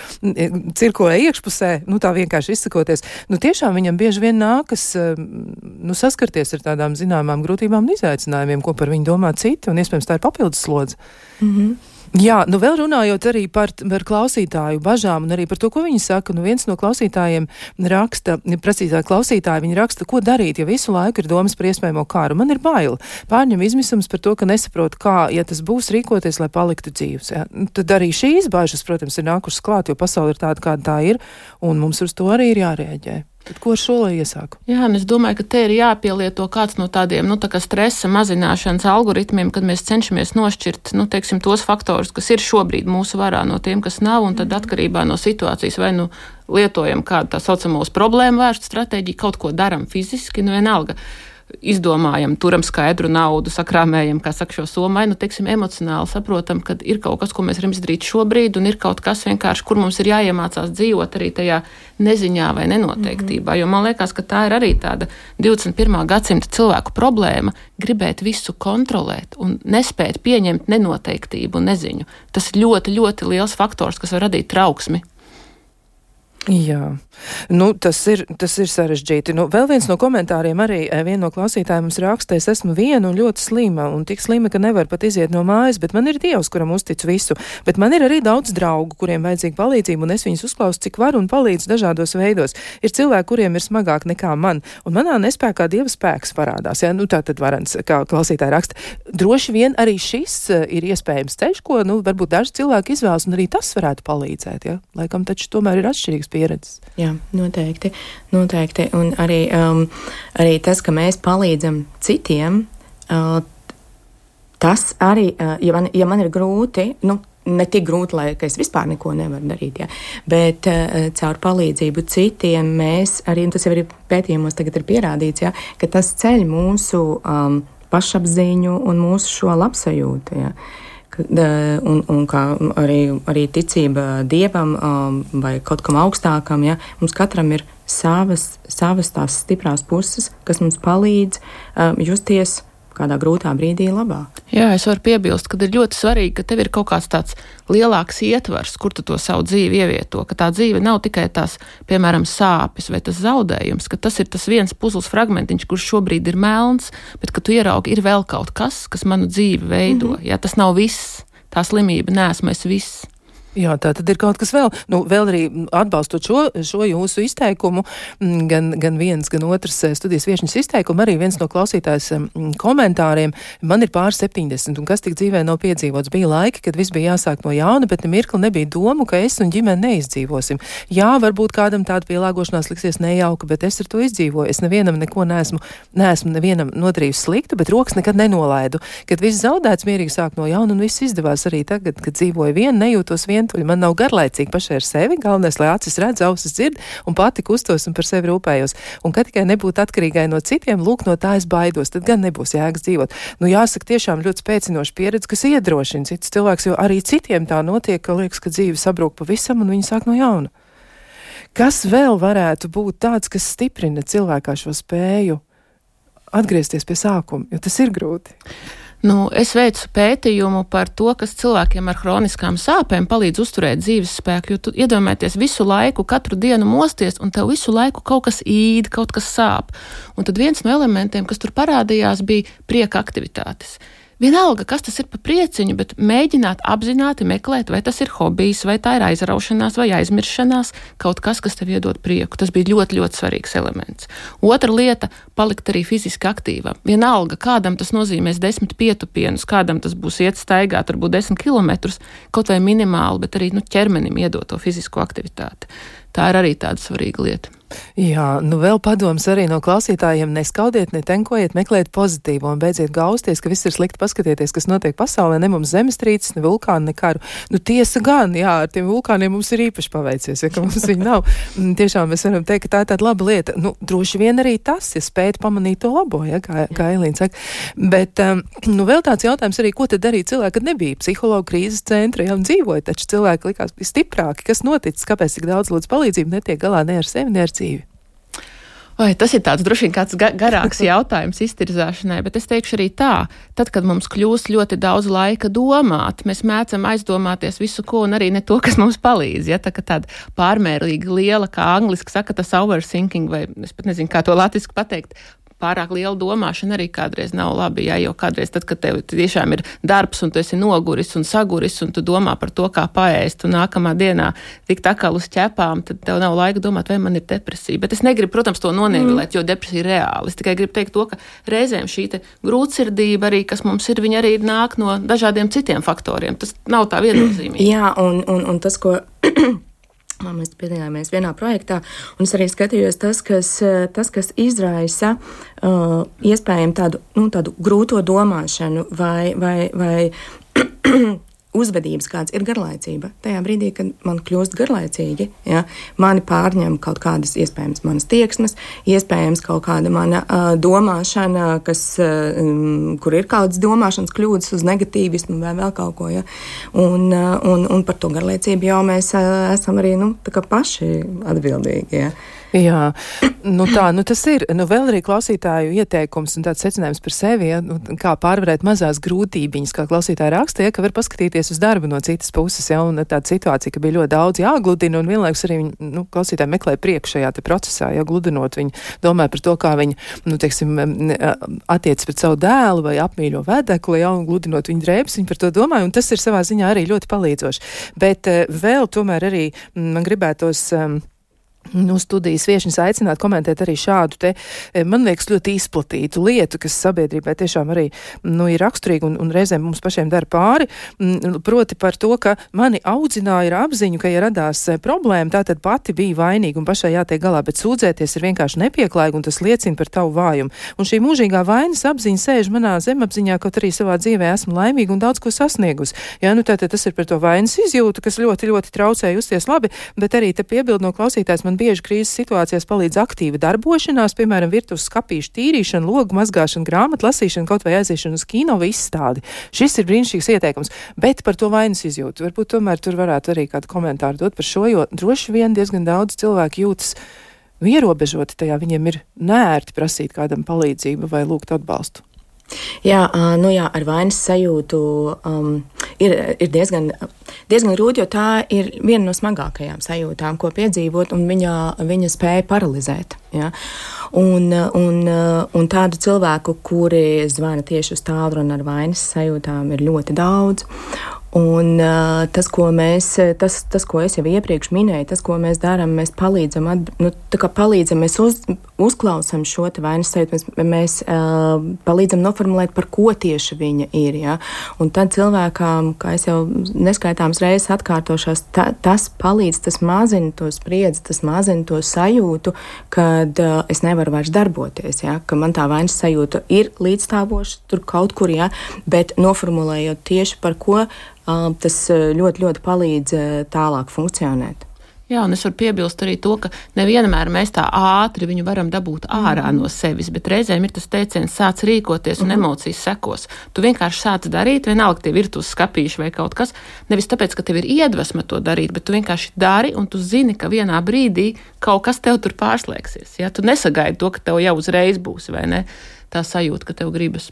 cirkulē iekšpusē, nu tā vienkārši izsakoties, nu tiešām viņam bieži vien nākas e, nu, saskarties ar tādām zināmām grūtībām un izaicinājumiem, ko par viņu domā citi, un iespējams tā ir papildus slodze. Mm -hmm. Jā, nu vēl runājot arī par, par klausītāju bažām un arī par to, ko viņi saka. Nu viens no klausītājiem raksta, precīzāk klausītāji, viņi raksta, ko darīt, ja visu laiku ir domas par iespējamo kāru. Man ir bail. Pārņem izmisums par to, ka nesaprot, kā, ja tas būs rīkoties, lai paliktu dzīves. Ja? Nu, tad arī šīs bažas, protams, ir nākušas klāt, jo pasaule ir tāda, kāda tā ir, un mums uz to arī ir jārēģē. Tad ko ar šo lai iesāku? Jā, es domāju, ka te ir jāpielieto kāds no tādiem nu, tā stresa mazināšanas algoritmiem, kad mēs cenšamies nošķirt nu, teiksim, tos faktorus, kas ir šobrīd mūsu varā, no tiem, kas nav, tad atkarībā no situācijas vai nu lietojam kādu tā saucamo problēmu vērstu stratēģiju, kaut ko darām fiziski, nu vienalga izdomājam, turam skaidru naudu, sakrāmējam, kā saka šo somu, nu, teiksim, emocionāli saprotam, ka ir kaut kas, ko mēs varam izdarīt šobrīd, un ir kaut kas vienkārši, kur mums ir jāiemācās dzīvot arī tajā neziņā vai nenoteiktībā. Mm -hmm. Jo man liekas, ka tā ir arī tāda 21. gadsimta cilvēku problēma - gribēt visu kontrolēt un nespēt pieņemt nenoteiktību un neziņu. Tas ir ļoti, ļoti liels faktors, kas var radīt trauksmi. Jā, nu, tas, ir, tas ir sarežģīti. Nu, vēl viens no komentāriem arī eh, viena no klausītājiem mums raksta, es esmu viena un ļoti slima, un tik slima, ka nevar pat iziet no mājas, bet man ir Dievs, kuram uztic visu. Bet man ir arī daudz draugu, kuriem vajadzīga palīdzība, un es viņus uzklausu, cik varu un palīdzu dažādos veidos. Ir cilvēki, kuriem ir smagāk nekā man, un manā nespējā Dieva spēks parādās. Ja? Nu, tā tad varens, kā klausītāji raksta. Droši vien arī šis uh, ir iespējams ceļš, ko, nu, varbūt daži cilvēki izvēlas, un arī tas varētu palīdzēt. Ja? Laikam taču tomēr ir atšķirīgs pieredzes. Jā, noteikti. noteikti. Un arī, um, arī tas, ka mēs palīdzam citiem, uh, tas arī, uh, ja, man, ja man ir grūti, nu, ne tik grūti, lai es vispār neko nevaru darīt, ja. bet uh, caur palīdzību citiem mēs arī, tas jau ir pētījumos tagad ir pierādīts, ja, ka tas ceļ mūsu um, pašapziņu un mūsu šo labsajūtu. Ja. Un, un kā arī, arī ticība dievam vai kaut kam augstākam, ja, mums katram ir savas, savas tās stiprās puses, kas mums palīdz justies kādā grūtā brīdī labāk. Jā, es varu piebilst, ka ir ļoti svarīgi, ka tev ir kaut kāds tāds lielāks ietvers, kur tu to savu dzīvi ievieto, ka tā dzīve nav tikai tās, piemēram, sāpes vai tas zaudējums, ka tas ir tas viens puzles fragmentiņš, kurš šobrīd ir melns, bet ka tu ieraugi, ir vēl kaut kas, kas manu dzīvi veido. Mm -hmm. Jā, tas nav viss, tā slimība nesmu es viss. Jā, tā tad ir kaut kas vēl. Nu, vēl arī atbalstot šo, šo jūsu izteikumu, gan, gan viens, gan otrs eh, studijas viešņas izteikumu, arī viens no klausītājs komentāriem. Man ir pār 70, un kas tik dzīvē nav piedzīvots. Bija laiki, kad viss bija jāsāk no jauna, bet ne mirkli nebija domu, ka es un ģimene neizdzīvosim. Jā, varbūt kādam tāda pielāgošanās liksies nejauka, bet es ar to izdzīvoju. Es nevienam neko neesmu, neesmu nevienam nodarījis sliktu, bet rokas nekad nenolaidu. Kad viss zaudēts, mierīgi sāk no jauna, un viss izdevās arī tagad, kad dzīvoju vien, nejūtos vien vientuļa. Man nav garlaicīgi pašai ar sevi. Galvenais, lai acis redz, ausis dzird un pati kustos un par sevi rūpējos. Un ka tikai nebūtu atkarīgai no citiem, lūk, no tā es baidos, tad gan nebūs jēgas dzīvot. Nu, jāsaka, tiešām ļoti spēcinoša pieredze, kas iedrošina citus cilvēkus, jo arī citiem tā notiek, ka liekas, ka dzīve sabrūk pavisam un viņi sāk no jauna. Kas vēl varētu būt tāds, kas stiprina cilvēkā šo spēju atgriezties pie sākuma, jo tas ir grūti? Nu, es veicu pētījumu par to, kas cilvēkiem ar chroniskām sāpēm palīdz uzturēt dzīves spēku. Jo tu iedomājieties visu laiku, katru dienu mosties, un tev visu laiku kaut kas īd, kaut kas sāp. Un tad viens no elementiem, kas tur parādījās, bija prieka aktivitātes. Vienalga, kas tas ir par prieciņu, bet mēģināt apzināti meklēt, vai tas ir hobijs, vai tā ir aizraušanās, vai aizmiršanās, kaut kas, kas tev iedod prieku. Tas bija ļoti, ļoti svarīgs elements. Otra lieta - palikt arī fiziski aktīvam. Vienalga, kādam tas nozīmēs desmit pietupienus, kādam tas būs iet staigāt, varbūt desmit kilometrus, kaut vai minimāli, bet arī nu, ķermenim iedot to fizisko aktivitāti. Tā ir arī tāda svarīga lieta. Jā, nu vēl padoms arī no klausītājiem neskaudiet, netenkojiet, meklēt pozitīvo un beidziet gausties, ka viss ir slikti paskatieties, kas notiek pasaulē, ne mums zemestrīces, ne vulkāni, ne karu. Nu tiesa gan, jā, ar tiem vulkāniem mums ir īpaši paveicies, ja ka mums viņi nav. Mm, tiešām mēs varam teikt, ka tā ir tāda laba lieta. Nu, droši vien arī tas, ja spēt pamanīt to labo, ja, kā, kā Elīna saka. Bet, um, nu vēl tāds jautājums arī, ko tad darīja cilvēki, kad nebija psihologa krīzes centra, ja un dzīvoja, taču cilvēki likās stiprāki. Kas noticis, kāpēc tik daudz lūdzu palīdzību netiek galā ne ar sevi, ne ar dzīvi? Vai tas ir tāds droši vien kāds garāks jautājums iztirzāšanai, bet es teikšu arī tā, tad, kad mums kļūst ļoti daudz laika domāt, mēs mēdzam aizdomāties visu ko un arī ne to, kas mums palīdz. Ja? Tā kā tāda pārmērīgi liela, kā angliski saka, tas overthinking, vai es pat nezinu, kā to latviski pateikt, pārāk liela domāšana arī kādreiz nav labi. Jā, jo kādreiz, tad, kad tev tiešām ir darbs un tu esi noguris un saguris un tu domā par to, kā paēst, un nākamā dienā tikt atkal uz ķepām, tad tev nav laika domāt, vai man ir depresija. Bet es negribu, protams, to nonievilēt, mm. jo depresija ir reāla. Es tikai gribu teikt to, ka reizēm šī grūtsirdība arī, kas mums ir, viņa arī nāk no dažādiem citiem faktoriem. Tas nav tā viennozīmīgi. Jā, un, un, un tas, ko Mēs piedalījāmies vienā projektā, un es arī skatījos, tas, kas, tas, kas izraisa uh, iespējami tādu, nu, tādu grūto domāšanu vai, vai, vai uzvedības, kāds ir garlaicība. Tajā brīdī, kad man kļūst garlaicīgi, ja, mani pārņem kaut kādas iespējams manas tieksmes, iespējams kaut kāda mana uh, domāšana, kas, uh, kur ir kādas domāšanas kļūdas uz negatīvismu vai vēl kaut ko. Ja. Un, uh, un, un par to garlaicību jau mēs uh, esam arī nu, paši atbildīgi. Ja. Jā, nu tā, nu tas ir. Nu vēl arī klausītāju ieteikums un tāds secinājums par sevi, ja, nu, kā pārvarēt mazās grūtībiņas, kā klausītāji raksta, ja, ka var paskatīties uz darbu no citas puses, ja, un tāda situācija, ka bija ļoti daudz jāgludina, un vienlaikus arī viņi, nu, klausītāji meklē priekš šajā te procesā, ja gludinot viņi domāja par to, kā viņi, nu, teiksim, attiec pret savu dēlu vai apmīļo vedekli, ja, un gludinot viņu drēbes, viņi par to domāja, un tas ir savā ziņā arī ļoti palīdzoši. Bet uh, vēl tomēr arī man gribētos. Um, nu, studijas viešņas aicināt komentēt arī šādu te, eh, man liekas, ļoti izplatītu lietu, kas sabiedrībai tiešām arī nu, ir raksturīga un, un reizēm mums pašiem dara pāri. Proti par to, ka mani audzināja ar apziņu, ka, ja radās eh, problēma, tā tad pati bija vainīga un pašai jātiek galā, bet sūdzēties ir vienkārši nepieklājīgi un tas liecina par tavu vājumu. Un šī mūžīgā vainas apziņa sēž manā zemapziņā, kaut arī savā dzīvē esmu laimīga un daudz ko sasniegusi. Jā, nu tātad tas ir par to vainas izjūtu, kas ļoti, ļoti traucēja justies labi, bet arī te piebild no klausītājs man bieži krīzes situācijās palīdz aktīva darbošanās, piemēram, virtuves skapīšu tīrīšana, logu mazgāšana, grāmatu lasīšana, kaut vai aiziešana uz kino vai izstādi. Šis ir brīnišķīgs ieteikums, bet par to vainas izjūtu. Varbūt tomēr tur varētu arī kādu komentāru dot par šo, jo droši vien diezgan daudz cilvēku jūtas ierobežoti tajā, viņiem ir nērti prasīt kādam palīdzību vai lūgt atbalstu. Jā, nu jā, ar vainas sajūtu um, ir, ir diezgan, diezgan grūti, jo tā ir viena no smagākajām sajūtām, ko piedzīvot, un viņa, viņa spēja paralizēt. Ja? Un, un, un tādu cilvēku, kuri zvana tieši uz tālruni ar vainas sajūtām, ir ļoti daudz. Un, uh, tas, ko mēs, tas, tas, ko es jau iepriekš minēju, tas, ko mēs darām, mēs palīdzam, at, nu, palīdzam mēs uz, uzklausām šo vainas sajūtu, mēs, mēs uh, palīdzam noformulēt, par ko tieši viņa ir. Ja? Un tad cilvēkām, kā jau neskaitāms reizes atkārtošās, ta, tas palīdz, tas mazina to spriedzi, tas mazina to sajūtu, kad uh, es nevaru vairs darboties, ja? ka man tā vainas sajūta ir līdzstāvoša tur kaut kur, ja? bet noformulējot tieši par ko tas ļoti, ļoti palīdz tālāk funkcionēt. Jā, un es varu piebilst arī to, ka nevienmēr mēs tā ātri viņu varam dabūt ārā mm. no sevis, bet reizēm ir tas teiciens, sāc rīkoties un mm. emocijas sekos. Tu vienkārši sāc darīt, vienalga tie virtuves skapīši vai kaut kas. Nevis tāpēc, ka tev ir iedvesma to darīt, bet tu vienkārši dari un tu zini, ka vienā brīdī kaut kas tev tur pārslēgsies. Ja? Tu nesagaidi to, ka tev jau uzreiz būs, vai ne? Tā sajūta, ka tev gribas.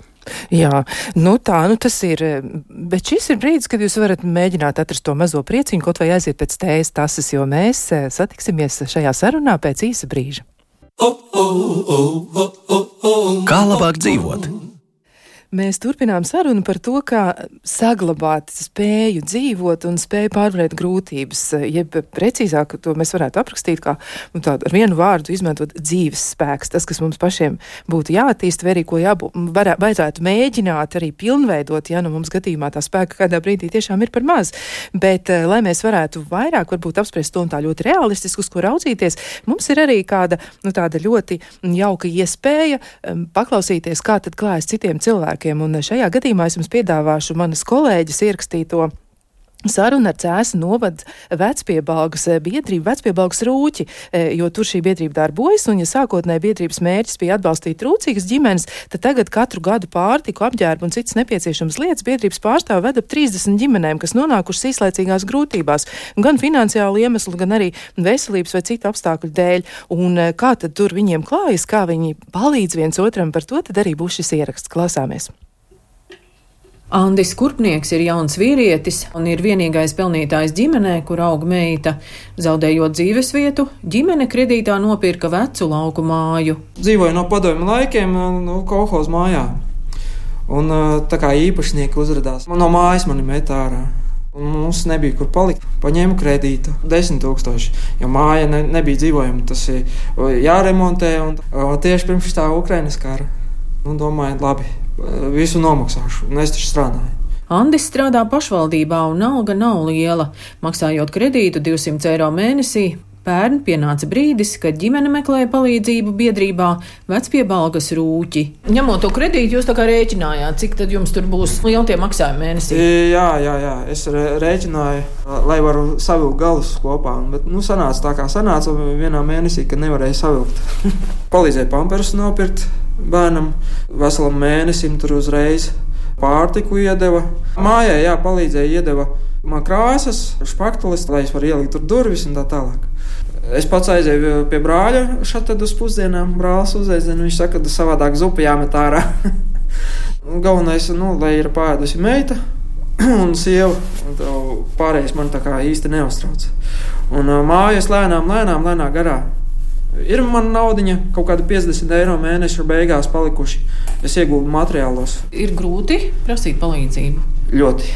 Jā, nu tā, nu tas ir, bet šis ir brīdis, kad jūs varat mēģināt atrast to mazo prieciņu, kaut vai aiziet pēc tējas tasas, jo mēs eh, satiksimies šajā sarunā pēc īsa brīža. Kā labāk dzīvot? Mēs turpinām sarunu par to, kā saglabāt spēju dzīvot un spēju pārvarēt grūtības. Jeb precīzāk, to mēs varētu aprakstīt kā nu, tādu ar vienu vārdu izmantot dzīves spēks. Tas, kas mums pašiem būtu jāattīst, vai arī ko jābūt, varē, vajadzētu mēģināt arī pilnveidot, ja nu mums gadījumā tā spēka kādā brīdī tiešām ir par maz. Bet, eh, lai mēs varētu vairāk varbūt apspriest to un tā ļoti realistiski, uz ko raudzīties, mums ir arī kāda nu, tāda ļoti jauka iespēja paklausīties, kā tad klājas citiem cilvēkiem cilvēkiem. Un šajā gadījumā es jums piedāvāšu manas kolēģis ierakstīto saruna ar Cēsu novada vecpiebalgas eh, biedrību, vecpiebalgas rūķi, eh, jo tur šī biedrība darbojas, un ja sākotnēji biedrības mērķis bija atbalstīt trūcīgas ģimenes, tad tagad katru gadu pārtiku, apģērbu un citas nepieciešamas lietas biedrības pārstāv ved ap 30 ģimenēm, kas nonākušas īslaicīgās grūtībās, gan finansiālu iemeslu, gan arī veselības vai citu apstākļu dēļ. Un eh, kā tad tur viņiem klājas, kā viņi palīdz viens otram par to, tad arī būs šis ieraksts. Klausāmies! Andis Kurpnieks ir jauns vīrietis un ir vienīgais pelnītājs ģimenē, kur aug meita. Zaudējot dzīvesvietu, ģimene kredītā nopirka vecu lauku māju. Dzīvoju no padomju laikiem, no kolhoz mājā. Un tā kā īpašnieki uzrādījās, no mājas mani met ārā. Un mums nebija kur palikt. Paņēmu kredītu, 10 tūkstoši, jo māja ne, nebija dzīvojama. Tas ir jāremontē. Un, tieši pirms tā Ukrainas kara. Un domāju, labi, visu nomaksāšu, un es taču strādāju. Andis strādā pašvaldībā un alga nav liela. Maksājot kredītu 200 eiro mēnesī, Pērn pienāca brīdis, kad ģimene meklēja palīdzību biedrībā vecpiebalgas rūķi. Ņemot to kredītu, jūs tā kā rēķinājāt, cik tad jums tur būs liela tie maksājumi mēnesī? Jā, jā, jā. es rēķināju, lai varu savilkt galus kopā. Bet, nu, sanāca tā kā sanāca vienā mēnesī, kad nevarēja savilkt. Palīdzēja pamperus nopirkt bērnam veselam mēnesim tur uzreiz pārtiku iedeva. Mājai jā, palīdzēja, iedeva man krāsas, špaktulis, lai es varētu ielikt tur durvis un tā tālāk. Es pats aizēju pie brāļa šeit uz pusdienām. Brālis uzaicina, viņš saka, ka savādāk zupa jāmet ārā. Galvenais, nu, lai ir pāēdusi meita un sieva. Un pārējais man tā kā īsti neuztrauc. Un mājas lēnām, lēnām, lēnām garā. Ir man naudiņa, kaut kāda 50 eiro mēneša beigās palikuši. Es iegūstu materiālos. Ir grūti prasīt palīdzību. Ļoti,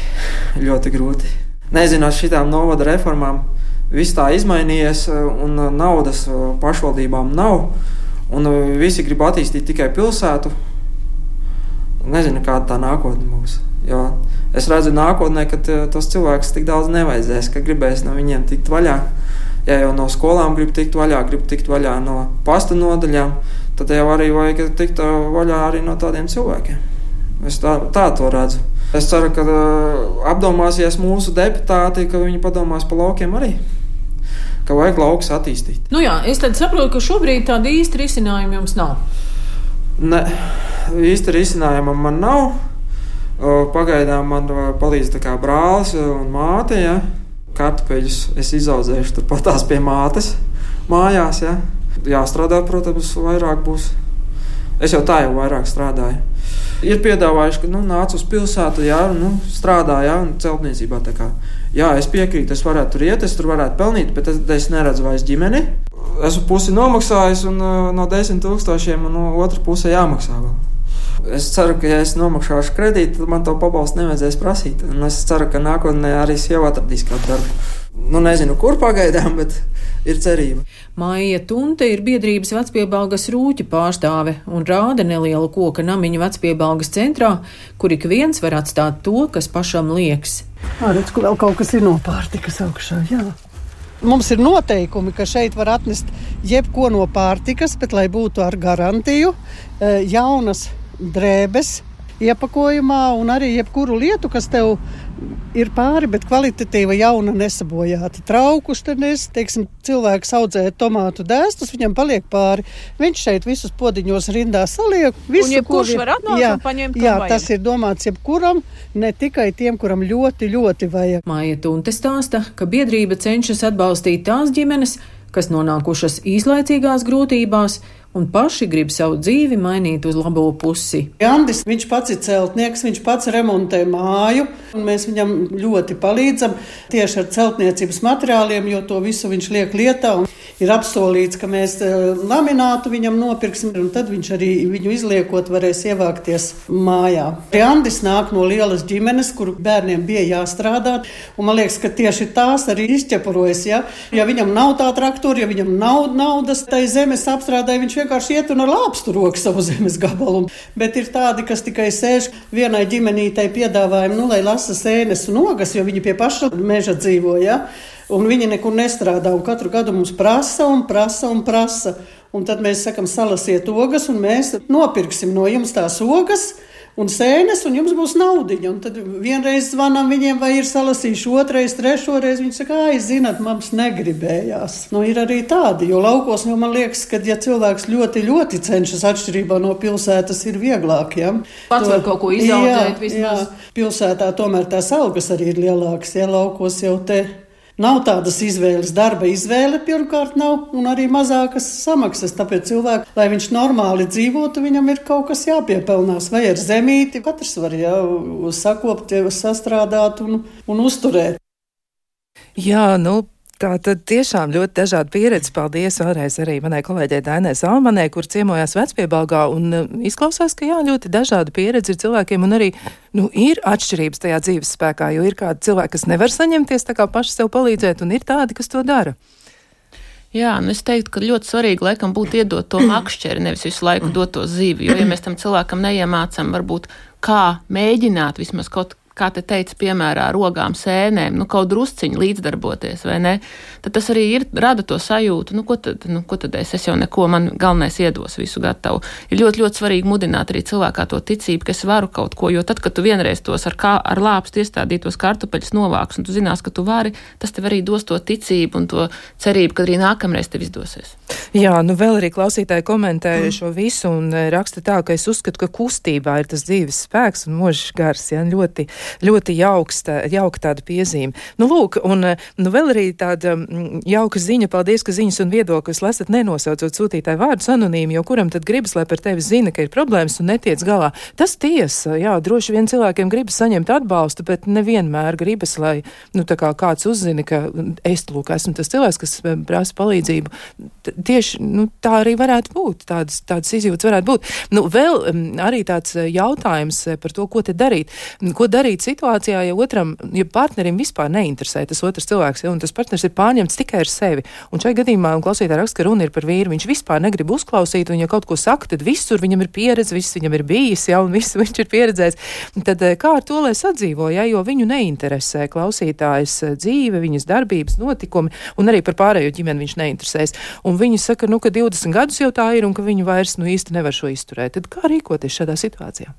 ļoti grūti. Nezinu, ar šīm novada reformām viss tā izmainījies, un naudas pašvaldībām nav. Un visi grib attīstīt tikai pilsētu. Nezinu, kāda tā nākotne būs. Jo es redzu nākotnē, ka tos cilvēkus tik daudz nevajadzēs, ka gribēs no viņiem tikt vaļā. Ja jau no skolām grib tikt vaļā, grib tikt vaļā no pasta nodaļām, tad jau arī vajag tikt vaļā arī no tādiem cilvēkiem. Es tā, tā to redzu. Es ceru, ka uh, apdomāsies mūsu deputāti, ka viņi padomās par laukiem arī ka vajag laukus attīstīt. Nu jā, es saprotu, ka šobrīd tāda īsta risinājuma jums nav. Ne, īsta risinājuma man nav. Pagaidām man palīdz brālis un māte. Ja? Kartupeļus es izaudzēšu turpat tās pie mātes mājās. Ja? Jāstrādā, protams, vairāk būs. Es jau tā jau vairāk strādāju. Ir piedāvājuši, ka nu, nāc uz pilsētu, jā, nu, strādā, jā, un celtniecībā. Jā, es piekrītu, es varētu tur iet, es tur varētu pelnīt, bet es, es neredzu vairs ģimeni. Esmu pusi nomaksājis un, no desmit tūkstošiem, un no otras puses jāmaksā vēl. Es ceru, ka, ja es nomaksāšu kredītu, tad man to pabalstu nevajadzēs prasīt. Un es ceru, ka nākotnē arī sieva atradīs kādu darbu. Nu, nezinu, kur pagaidām, bet ir cerība. Maija Tunte ir biedrības vecpiebalgas rūķa pārstāve un rāda nelielu koka namiņu vecpiebalgas centrā, kur ik viens var atstāt to, kas pašam liekas. Redz, ka vēl kaut kas ir no pārtikas augšā. Jā. Mums ir noteikumi, ka šeit var atnest jebko no pārtikas, bet lai būtu ar garantiju, jaunas drēbes iepakojumā un arī jebkuru lietu, kas tev ir pāri, bet kvalitatīva, jauna, nesabojāta. Traukus te nes, teiksim, cilvēks audzē tomātu dēstus, viņam paliek pāri. Viņš šeit visus podiņos rindā saliek. Visu, un jebkurš var atnākt jā, un paņemt. Jā, tas ir domāts jebkuram, ne tikai tiem, kuram ļoti, ļoti vajag. Māja Tunte stāsta, ka biedrība cenšas atbalstīt tās ģimenes, kas nonākušas īslaicīgās grūtībās un paši grib savu dzīvi mainīt uz labo pusi. Jandis, viņš pats ir celtnieks, viņš pats remontē māju, un mēs viņam ļoti palīdzam tieši ar celtniecības materiāliem, jo to visu viņš liek lietā. Ir apsolīts, ka mēs laminātu viņam nopirksim, un tad viņš arī viņu izliekot varēs ievākties mājā. Jandis nāk no lielas ģimenes, kur bērniem bija jāstrādā, un man liekas, ka tieši tās arī izķepurojas. Ja, ja viņam nav tā traktora, ja viņam nav naudas tai zemes apstrādē, viņš vienkārši iet un ar lāpstu roku savu zemes gabalu. Bet ir tādi, kas tikai sēž vienai ģimenītei piedāvājumu, nu, lai lasa sēnes un ogas, jo viņi pie paša meža dzīvo. Ja? Un viņi nekur nestrādā. Katru gadu mums prasa un prasa un prasa. Un tad mēs sakām, salasiet ogas, un mēs nopirksim no jums tās ogas un sēnes, un jums būs naudiņa. Un tad vienreiz zvanām viņiem, vai ir salasījuši, otrais, trešoreiz. Viņi saka, ah, zināt, mums negribējās. Nu, ir arī tādi, jo laukos jau man liekas, ka, ja cilvēks ļoti, ļoti cenšas atšķirībā no pilsētas, ir vieglāk. Ja? Pats var kaut ko izaudzēt vismaz. Jā, pilsētā tomēr tās algas arī ir lielākas, ja laukos jau te Nav tādas izvēles, darba izvēle pirmkārt nav, un arī mazākas samaksas. Tāpēc cilvēks, lai viņš normāli dzīvotu, viņam ir kaut kas jāpiepelnās, vai ar zemīti. Katrs var jau sakopt, sastrādāt un, un uzturēt. Jā, nu, Tā tad tiešām ļoti dažāda pieredze. Paldies vēlreiz arī manai kolēģei Dainai Salmanē, kur ciemojās vecpiebalgā. Un uh, izklausās, ka jā, ļoti dažāda pieredze ir cilvēkiem un arī nu, ir atšķirības tajā dzīves spēkā, jo ir kādi cilvēki, kas nevar saņemties tā kā paši sev palīdzēt, un ir tādi, kas to dara. Jā, nu es teiktu, ka ļoti svarīgi laikam būtu iedot to makšķeri, nevis visu laiku dot to zīvi. Jo, ja mēs tam cilvēkam neiemācām, varbūt kā mēģināt vismaz kaut kā te teica, piemērā rogām, sēnēm, nu, kaut drusciņi līdzdarboties, vai ne? Tad tas arī ir, rada to sajūtu, nu, ko tad, nu, ko tad es, es jau neko, man galvenais iedos visu gatavu. Ir ļoti, ļoti svarīgi mudināt arī cilvēkā to ticību, ka es varu kaut ko, jo tad, kad tu vienreiz tos ar, kā, ar lāpstu iestādītos kartupeļus novāks, un tu zinās, ka tu vari, tas tev arī dos to ticību un to cerību, ka arī nākamreiz tev izdosies. Jā, nu vēl arī klausītāji komentēja mm. šo visu un e, raksta tā, ka es uzskatu, ka kustībā ir tas dzīves spēks un možs gars, jā, ļoti ļoti jauks, tā, jauka tāda piezīme. Nu, lūk, un nu, vēl arī tāda mm, jauka ziņa, paldies, ka ziņas un viedokļus lasat nenosaucot sūtītāju vārdus anonīmi, jo kuram tad gribas, lai par tevi zina, ka ir problēmas un netiec galā. Tas tiesa, jā, droši vien cilvēkiem gribas saņemt atbalstu, bet nevienmēr gribas, lai, nu, kā kāds uzzina, ka es, lūk, esmu tas cilvēks, kas prasa palīdzību. Tieši, nu, tā arī varētu būt, tādas, tādas izjūtas varētu būt. Nu, vēl arī tāds jautājums par to, ko te darīt. Ko darīt darīt situācijā, ja otram, ja partnerim vispār neinteresē tas otrs cilvēks, ja, un tas partners ir pārņemts tikai ar sevi. Un šajā gadījumā klausītāja raksta, ka runa ir par vīru. Viņš vispār negrib uzklausīt, un ja kaut ko saka, tad visur viņam ir pieredze, viss viņam ir bijis, ja, un viss viņš ir pieredzējis. Tad eh, kā ar to lai sadzīvo, ja, jo viņu neinteresē klausītājas eh, dzīve, viņas darbības, notikumi, un arī par pārējo ģimeni viņš neinteresēs. Un viņi saka, nu, ka 20 gadus jau tā ir, un ka viņi vairs nu, īsti nevar šo izturēt. Tad kā rīkoties šādā situācijā?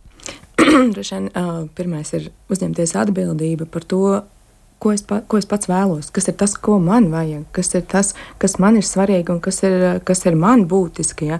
Droši vien pirmais ir uzņemties atbildību par to, ko es, pa, ko es pats vēlos, kas ir tas, ko man vajag, kas ir tas, kas man ir svarīgi un kas ir, kas ir man būtiski. Ja?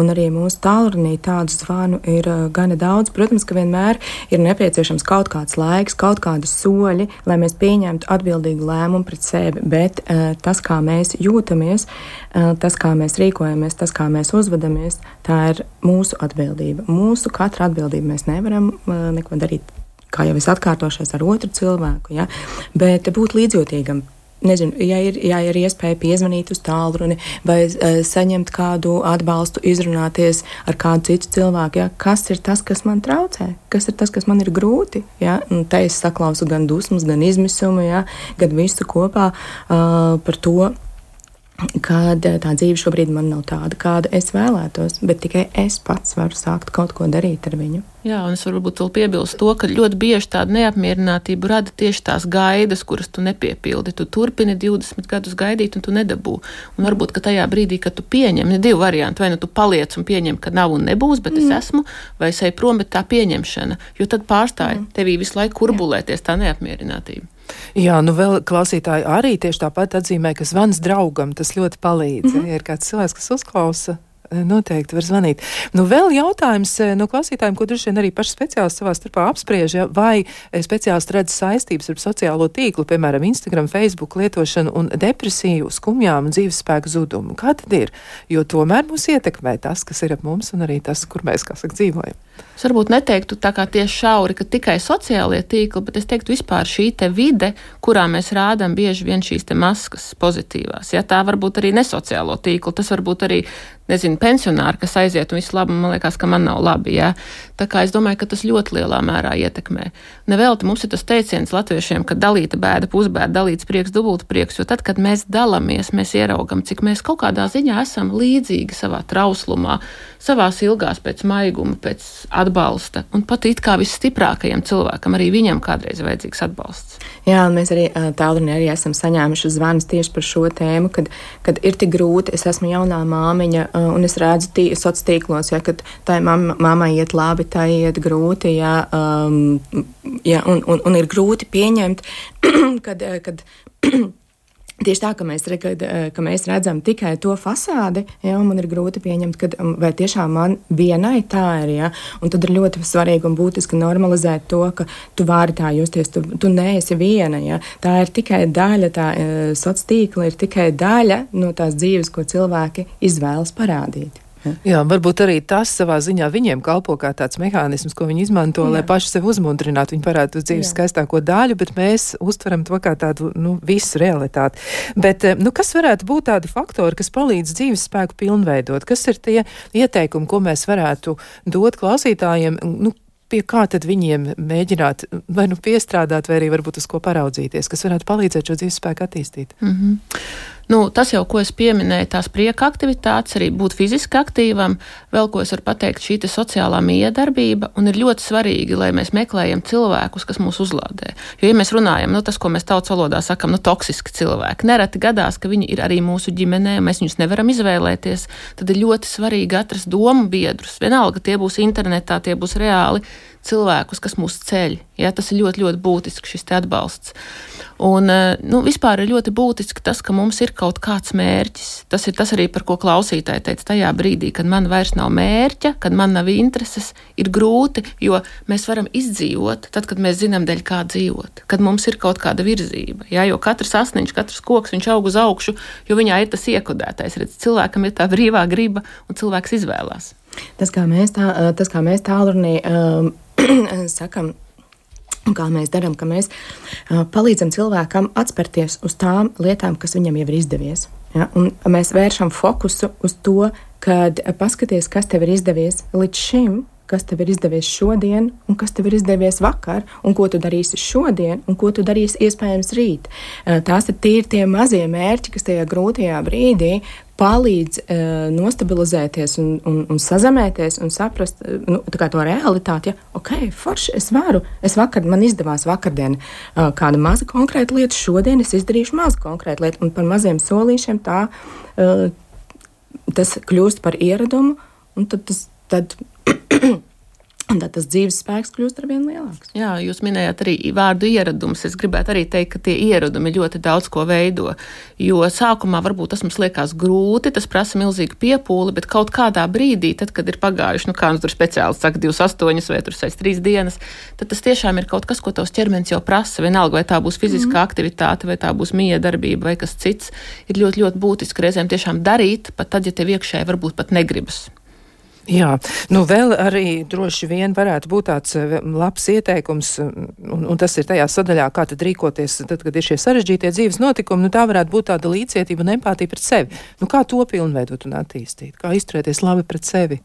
Un arī mūsu tālrunī tādu zvanu ir uh, gana daudz. Protams, ka vienmēr ir nepieciešams kaut kāds laiks, kaut kādi soļi, lai mēs pieņemtu atbildīgu lēmumu pret sevi. Bet uh, tas, kā mēs jūtamies, uh, tas, kā mēs rīkojamies, tas, kā mēs uzvedamies, tā ir mūsu atbildība. Mūsu katra atbildība mēs nevaram uh, neko darīt kā jau es atkārtošos ar otru cilvēku, ja? bet būt līdzjūtīgam. Nezinu, ja ir, ja ir iespēja piezvanīt uz tālruni vai uh, saņemt kādu atbalstu, izrunāties ar kādu citu cilvēku, ja? kas ir tas, kas man traucē, kas ir tas, kas man ir grūti. Ja? Un te es saklausu gan dusmas, gan izmisumu, ja? gan visu kopā uh, par to, kad tā dzīve šobrīd man nav tāda, kāda es vēlētos, bet tikai es pats varu sākt kaut ko darīt ar viņu. Jā, un es varbūt vēl piebilstu to, ka ļoti bieži tāda neapmierinātība rada tieši tās gaidas, kuras tu nepiepildi. Tu turpini 20 gadus gaidīt, un tu nedabū. Un varbūt, ka tajā brīdī, kad tu pieņem, ir divi varianti. Vai nu tu paliec un pieņem, ka nav un nebūs, bet mm. es esmu, vai es eju prom, bet tā pieņemšana. Jo tad pārstāja mm. tevī visu laiku kurbulēties tā neapmierinātība. Jā, nu vēl klausītāji arī tieši tāpat atzīmē, ka zvans draugam tas ļoti palīdz. Mm -hmm. Ja ir kāds cilvēks, kas uzklausa noteikti var zvanīt. Nu, vēl jautājums eh, no klausītājiem, ko droši vien arī paši speciālisti savā starpā apspriež, ja, vai eh, speciālisti redz saistības ar sociālo tīklu, piemēram, Instagram, Facebook lietošanu un depresiju, skumjām un dzīvespēku zudumu. Kā tad ir? Jo tomēr mūs ietekmē tas, kas ir ap mums un arī tas, kur mēs, kā saka, dzīvojam. Es varbūt neteiktu tā kā tieši šauri, ka tikai sociālie tīkli, bet es teiktu vispār šī te vide, kurā mēs rādām bieži vien šīs maskas pozitīvās. Ja tā var būt arī nesociālo tīklu, tas var būt arī nezinu, pensionāri, kas aiziet un viss labi, man liekas, ka man nav labi. Jā. Tā kā es domāju, ka tas ļoti lielā mērā ietekmē. Nevelti mums ir tas teiciens latviešiem, ka dalīta bēda, pusbēda, dalīts prieks, dubulta prieks, jo tad, kad mēs dalāmies, mēs ieraugam, cik mēs kaut kādā ziņā esam līdzīgi savā trauslumā, savās ilgās pēc maiguma, pēc atbalsta. Un pat it kā visstiprākajam cilvēkam arī viņam kādreiz ir vajadzīgs atbalsts. Jā, un mēs arī tālrunī arī esam saņēmuši zvanus tieši par šo tēmu, kad, kad ir tik grūti, es esmu jaunā māmiņa, un es redzu tī, sociālos tīklos, ja, kad tai mammai iet labi, tai iet grūti, ja, um, ja, un, un, un ir grūti pieņemt, kad, kad Tieši tā, ka mēs, kad, eh, ka mēs redzam tikai to fasādi, ja, man ir grūti pieņemt, ka, um, vai tiešām man vienai tā ir. Ja, un tad ir ļoti svarīgi un būtiski normalizēt to, ka tu vari tā justies, tu, tu neesi viena. Ja. Tā ir tikai daļa, tā uh, sociāla tīkla ir tikai daļa no tās dzīves, ko cilvēki izvēlas parādīt. Jā, varbūt arī tas savā ziņā viņiem kalpo kā tāds mehānisms, ko viņi izmanto, Jā. lai paši sevi uzmundrinātu. Viņi parāda uz dzīves Jā. skaistāko daļu, bet mēs uztveram to kā tādu nu, visu realitāti. Bet eh, nu, kas varētu būt tādi faktori, kas palīdz dzīves spēku pilnveidot? Kas ir tie ieteikumi, ko mēs varētu dot klausītājiem? Nu, pie kā tad viņiem mēģināt vai nu piestrādāt, vai arī varbūt uz ko paraudzīties, kas varētu palīdzēt šo dzīves spēku attīstīt? Mm -hmm. Nu, tas jau, ko es pieminēju, tās prieka aktivitātes, arī būt fiziski aktīvam, vēl ko es varu pateikt, šī sociālā miedarbība, un ir ļoti svarīgi, lai mēs meklējam cilvēkus, kas mūs uzlādē. Jo, ja mēs runājam, nu, tas, ko mēs tautas valodā sakam, nu, toksiski cilvēki, nereti gadās, ka viņi ir arī mūsu ģimenē, mēs viņus nevaram izvēlēties, tad ir ļoti svarīgi atrast domu biedrus. Vienalga, tie būs internetā, tie būs reāli cilvēkus, kas mūs ceļ. Ja, tas ir ļoti, ļoti būtisks šis atbalsts. Un, eh, nu, vispār ir ļoti būtiski tas, ka mums ir kaut kāds mērķis. Tas ir tas arī, par ko klausītāji teica tajā brīdī, kad man vairs nav mērķa, kad man nav intereses, ir grūti, jo mēs varam izdzīvot tad, kad mēs zinām, dēļ kā dzīvot, kad mums ir kaut kāda virzība. Ja, jo katrs asniņš, katrs koks, viņš aug uz augšu, jo viņā ir tas iekodētais. Redz, cilvēkam ir tā brīvā griba un cilvēks izvēlās. Tas, kā mēs, tā, tas, kā mēs tālrunī um, sakam, Un kā mēs darām, ka mēs uh, palīdzam cilvēkam atspērties uz tām lietām, kas viņam jau ir izdevies. Ja? Un mēs vēršam fokusu uz to, kad paskaties, kas tev ir izdevies līdz šim, kas tev ir izdevies šodien, un kas tev ir izdevies vakar, un ko tu darīsi šodien, un ko tu darīsi iespējams rīt. Tās ir tie mazie mērķi, kas tajā grūtajā brīdī palīdz uh, nostabilizēties un, un, un sazemēties un saprast nu, to realitāti. Ja, ok, forši es varu. Es vakar, man izdevās vakardien uh, kāda maza konkrēta lieta, šodien es izdarīšu mazu konkrētu lietu, un par maziem solīšiem tā uh, tas kļūst par ieradumu, un tad tas. Tad Un tad tas dzīves spēks kļūst ar vien lielāks. Jā, jūs minējāt arī vārdu ieradums. Es gribētu arī teikt, ka tie ieradumi ļoti daudz ko veido. Jo sākumā varbūt tas mums liekas grūti, tas prasa milzīgu piepūli, bet kaut kādā brīdī, tad, kad ir pagājuši, nu, kā mums tur speciāli saka, 28 vai 3 dienas, tad tas tiešām ir kaut kas, ko tavs ķermenis jau prasa. Vienalga, vai tā būs fiziskā mm. aktivitāte, vai tā būs mīja darbība, vai kas cits, ir ļoti, ļoti būtiski reizēm tiešām darīt, pat tad, ja tev iekšēji varbūt pat negribas. Jā, nu vēl arī droši vien varētu būt tāds eh, labs ieteikums, un, un tas ir tajā sadaļā, kā tad rīkoties, tad, kad ir šie sarežģītie dzīves notikumi, nu tā varētu būt tāda līdzcietība un empātija pret sevi. Nu kā to pilnveidot un attīstīt, kā izturēties labi pret sevi?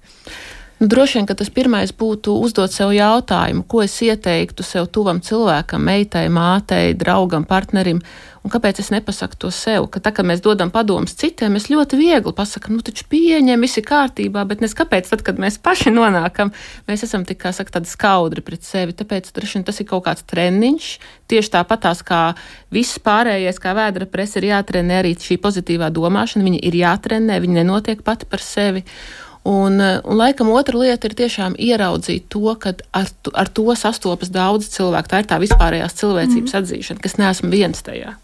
Nu, droši vien, ka tas pirmais būtu uzdot sev jautājumu, ko es ieteiktu sev tuvam cilvēkam, meitai, mātei, draugam, partnerim, un kāpēc es nepasaku to sev. Ka tā, kad mēs dodam padomus citiem, mēs ļoti viegli pasakām, nu, taču pieņem, viss ir kārtībā, bet nes kāpēc, tad, kad mēs paši nonākam, mēs esam tik, kā saka, tādi skaudri pret sevi. Tāpēc droši vien tas ir kaut kāds treniņš, tieši tāpatās kā viss pārējais, kā vēdra presa, ir jātrenē arī šī pozitīvā domāšana, viņa ir jātrenē, viņa nenotiek pati par sevi. Un, eh, un laikam otra lieta ir tiešām ieraudzīt to, ka ar, ar to sastopas daudz cilvēku. Tā ir tā vispārējās cilvēcības mm. atzīšana, kas neesmu viens tajā.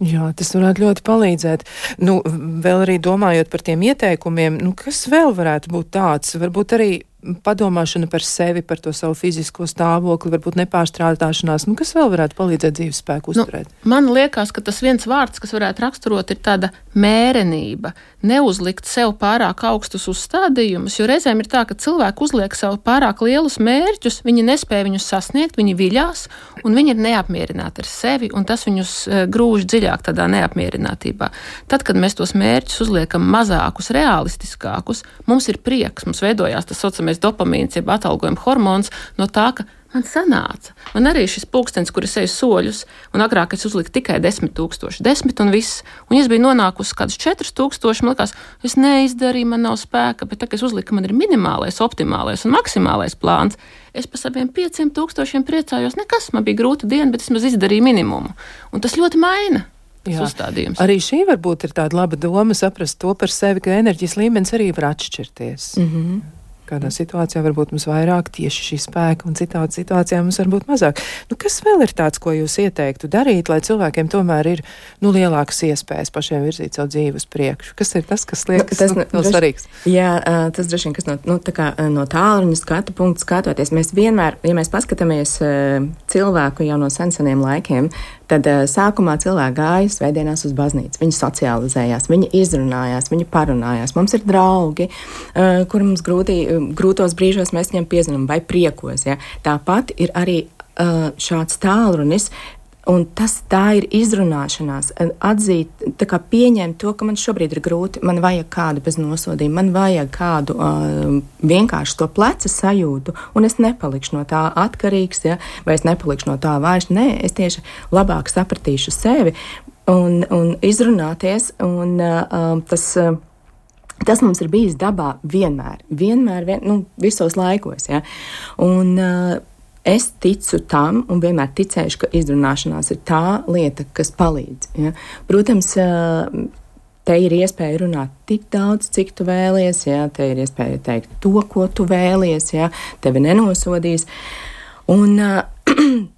Jā, tas varētu ļoti palīdzēt. Nu, vēl arī domājot par tiem ieteikumiem, nu, kas vēl varētu būt tāds? Varbūt arī padomāšana par sevi, par to savu fizisko stāvokli, varbūt nepārstrādāšanās, nu, kas vēl varētu palīdzēt dzīves spēku nu, uzturēt? Nu, man liekas, ka tas viens vārds, kas varētu raksturot, ir tāda mērenība. Neuzlikt sev pārāk augstus uzstādījumus, jo reizēm ir tā, ka cilvēki uzliek sev pārāk lielus mērķus, viņi nespēja viņus sasniegt, viņi viļās, un viņi ir neapmierināti ar sevi, un tas viņus uh, grūž dziļāk tādā neapmierinātībā. Tad, kad mēs tos mērķus uzliekam mazākus, realistiskākus, mums ir prieks, mums veidojās tas saucamais dopamīns, jeb atalgojuma hormons, no tā, ka man sanāca. Man arī šis pulkstenis, kur es eju soļus, un agrāk es uzliku tikai 10,000, 10 un viss. Un, ja es biju nonākusi kādus 4,000, man liekas, es neizdarīju, man nav spēka, bet tagad es uzliku, man ir minimālais, optimālais un maksimālais plāns. Es par saviem 5,000 priecājos. Nekas, man bija grūta diena, bet es maz izdarīju minimumu. Un tas ļoti maina. Arī šī varbūt ir tāda laba doma saprast to par sevi, ka enerģijas līmenis arī var atšķirties. Mm -hmm kādā situācijā varbūt mums vairāk tieši šī spēka, un citādi situācijā mums varbūt mazāk. Nu, kas vēl ir tāds, ko jūs ieteiktu darīt, lai cilvēkiem tomēr ir nu, lielākas iespējas pašiem virzīt savu dzīvi uz priekšu? Kas ir tas, kas liekas nu, tas, nu, no svarīgs? Jā, tas droši vien, kas no, nu, kā, no tālruņa skatu punktu skatoties, mēs vienmēr, ja mēs paskatāmies cilvēku jau no senseniem laikiem, Tad uh, sākumā cilvēki gāja svētdienās uz baznīcu. Viņi socializējās, viņi izrunājās, viņi parunājās. Mums ir draugi, uh, kuriem mums grūtī, grūtos brīžos mēs viņiem piezinām vai priekos. Ja? Tāpat ir arī šāds tālrunis, Un tas tā ir izrunāšanās, atzīt, kā pieņemt to, ka man šobrīd ir grūti, man vajag kādu bez nosodījuma, man vajag kādu uh, vienkārši to pleca sajūtu, un es nepalikšu no tā atkarīgs, ja, vai es nepalikšu no tā vairs. Nē, es tieši labāk sapratīšu sevi un, un izrunāties, un uh, tas. Uh, Tas mums ir bijis dabā vienmēr, vienmēr, vien, nu, visos laikos. Ja? Un, uh, Es ticu tam, un vienmēr ticēšu, ka izrunāšanās ir tā lieta, kas palīdz. Ja? Protams, te ir iespēja runāt tik daudz, cik tu vēlies, ja? te ir iespēja teikt to, ko tu vēlies, ja? tevi nenosodīs. Un,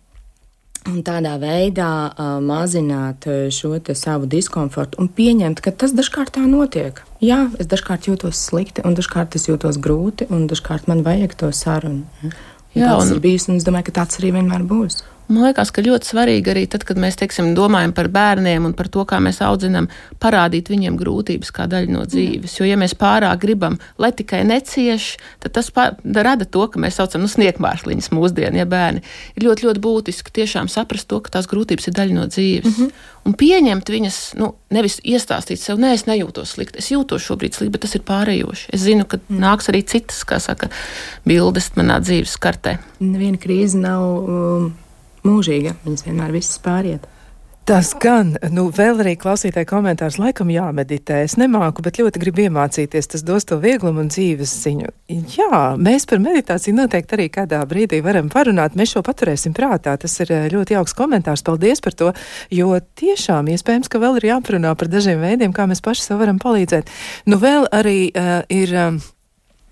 un tādā veidā uh, mazināt šo savu diskomfortu un pieņemt, ka tas dažkārt tā notiek. Jā, es dažkārt jūtos slikti, un dažkārt es jūtos grūti, un dažkārt man vajag to sarunu. Ja? Jā, un... ir bijis, un es domāju, ka tāds arī vienmēr būs. Man liekas, ka ļoti svarīgi arī tad, kad mēs teiksim, domājam par bērniem un par to, kā mēs audzinām, parādīt viņiem grūtības kā daļu no dzīves. Jo, ja mēs pārāk gribam, lai tikai necieš, tad tas rada to, ka mēs saucam nu, sniegmārsliņas mūsdienu, ja bērni ir ļoti, ļoti būtiski tiešām saprast to, ka tās grūtības ir daļa no dzīves. Mm -hmm. Un pieņemt viņas, nu, nevis iestāstīt sev, nē, es nejūtos slikti, es jūtos šobrīd slikti, bet tas ir pārējoši. Es zinu, ka mm. nāks arī citas, kā saka, bildes manā dzīves kartē. Neviena krīze nav. Um mūžīga. Viņas vienmēr visas pāriet. Tas gan, nu, vēl arī klausītāji komentārs laikam jāmeditē. Es nemāku, bet ļoti gribu iemācīties. Tas dos to vieglumu un dzīves ziņu. Jā, mēs par meditāciju noteikti arī kādā brīdī varam parunāt. Mēs šo paturēsim prātā. Tas ir eh, ļoti jauks komentārs. Paldies par to, jo tiešām iespējams, ka vēl ir jāparunā par dažiem veidiem, kā mēs paši sev varam palīdzēt. Nu, vēl arī uh, ir. Uh,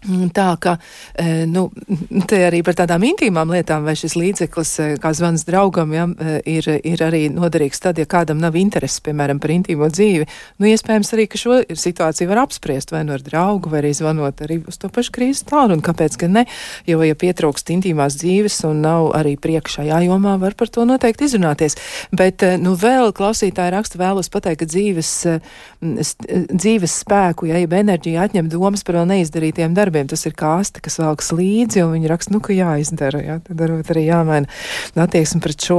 Tā ka, e, nu, te arī par tādām intīmām lietām, vai šis līdzeklis, e, kā zvans draugam, ja, e, ir, ir arī noderīgs tad, ja kādam nav intereses, piemēram, par intīmo dzīvi. Nu, iespējams arī, ka šo situāciju var apspriest vai nu ar draugu, vai arī zvanot arī uz to pašu krīzes tālu, un kāpēc gan ne, jo, ja pietrūkst intīmās dzīves un nav arī priekšējā jomā, var par to noteikti izrunāties. Bet, nu, vēl klausītāji raksta vēlos pateikt, ka dzīves, dzīves spēku, ja, ja enerģija atņem domas par vēl neizdarītiem darbiem. Tas ir kāste, kas velkas līdzi, un viņi raksta, nu, ka jāizdara, jā, tad varbūt arī jāmaina attieksme pret šo.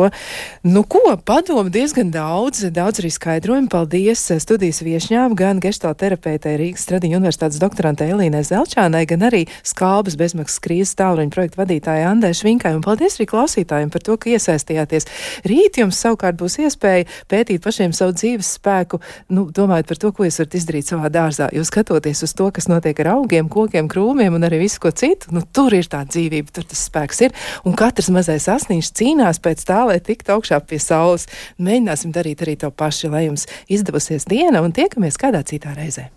Nu, ko, padomu diezgan daudz, daudz arī skaidrojumu. Paldies studijas viešņām, gan geštālterapeitei Rīgas Stradiņu universitātes doktorantei Elīnai Zelčānai, gan arī Skalbas bezmaksas krīzes tālruņa projekta vadītājai Andai Švinkai, un paldies arī klausītājiem par to, ka iesaistījāties. Rīt jums savukārt būs iespēja pētīt pašiem savu dzīves spēku, nu, domājot par to, ko jūs varat izdarīt savā dārzā, jo skatoties uz to, kas notiek ar augiem, kokiem, krūmiem, un arī visu ko citu, nu, tur ir tā dzīvība, tur tas spēks ir. Un katrs mazais asniņš cīnās pēc tā, lai tiktu augšā pie saules. Mēģināsim darīt arī to pašu, lai jums izdevusies diena un tiekamies kādā citā reizē.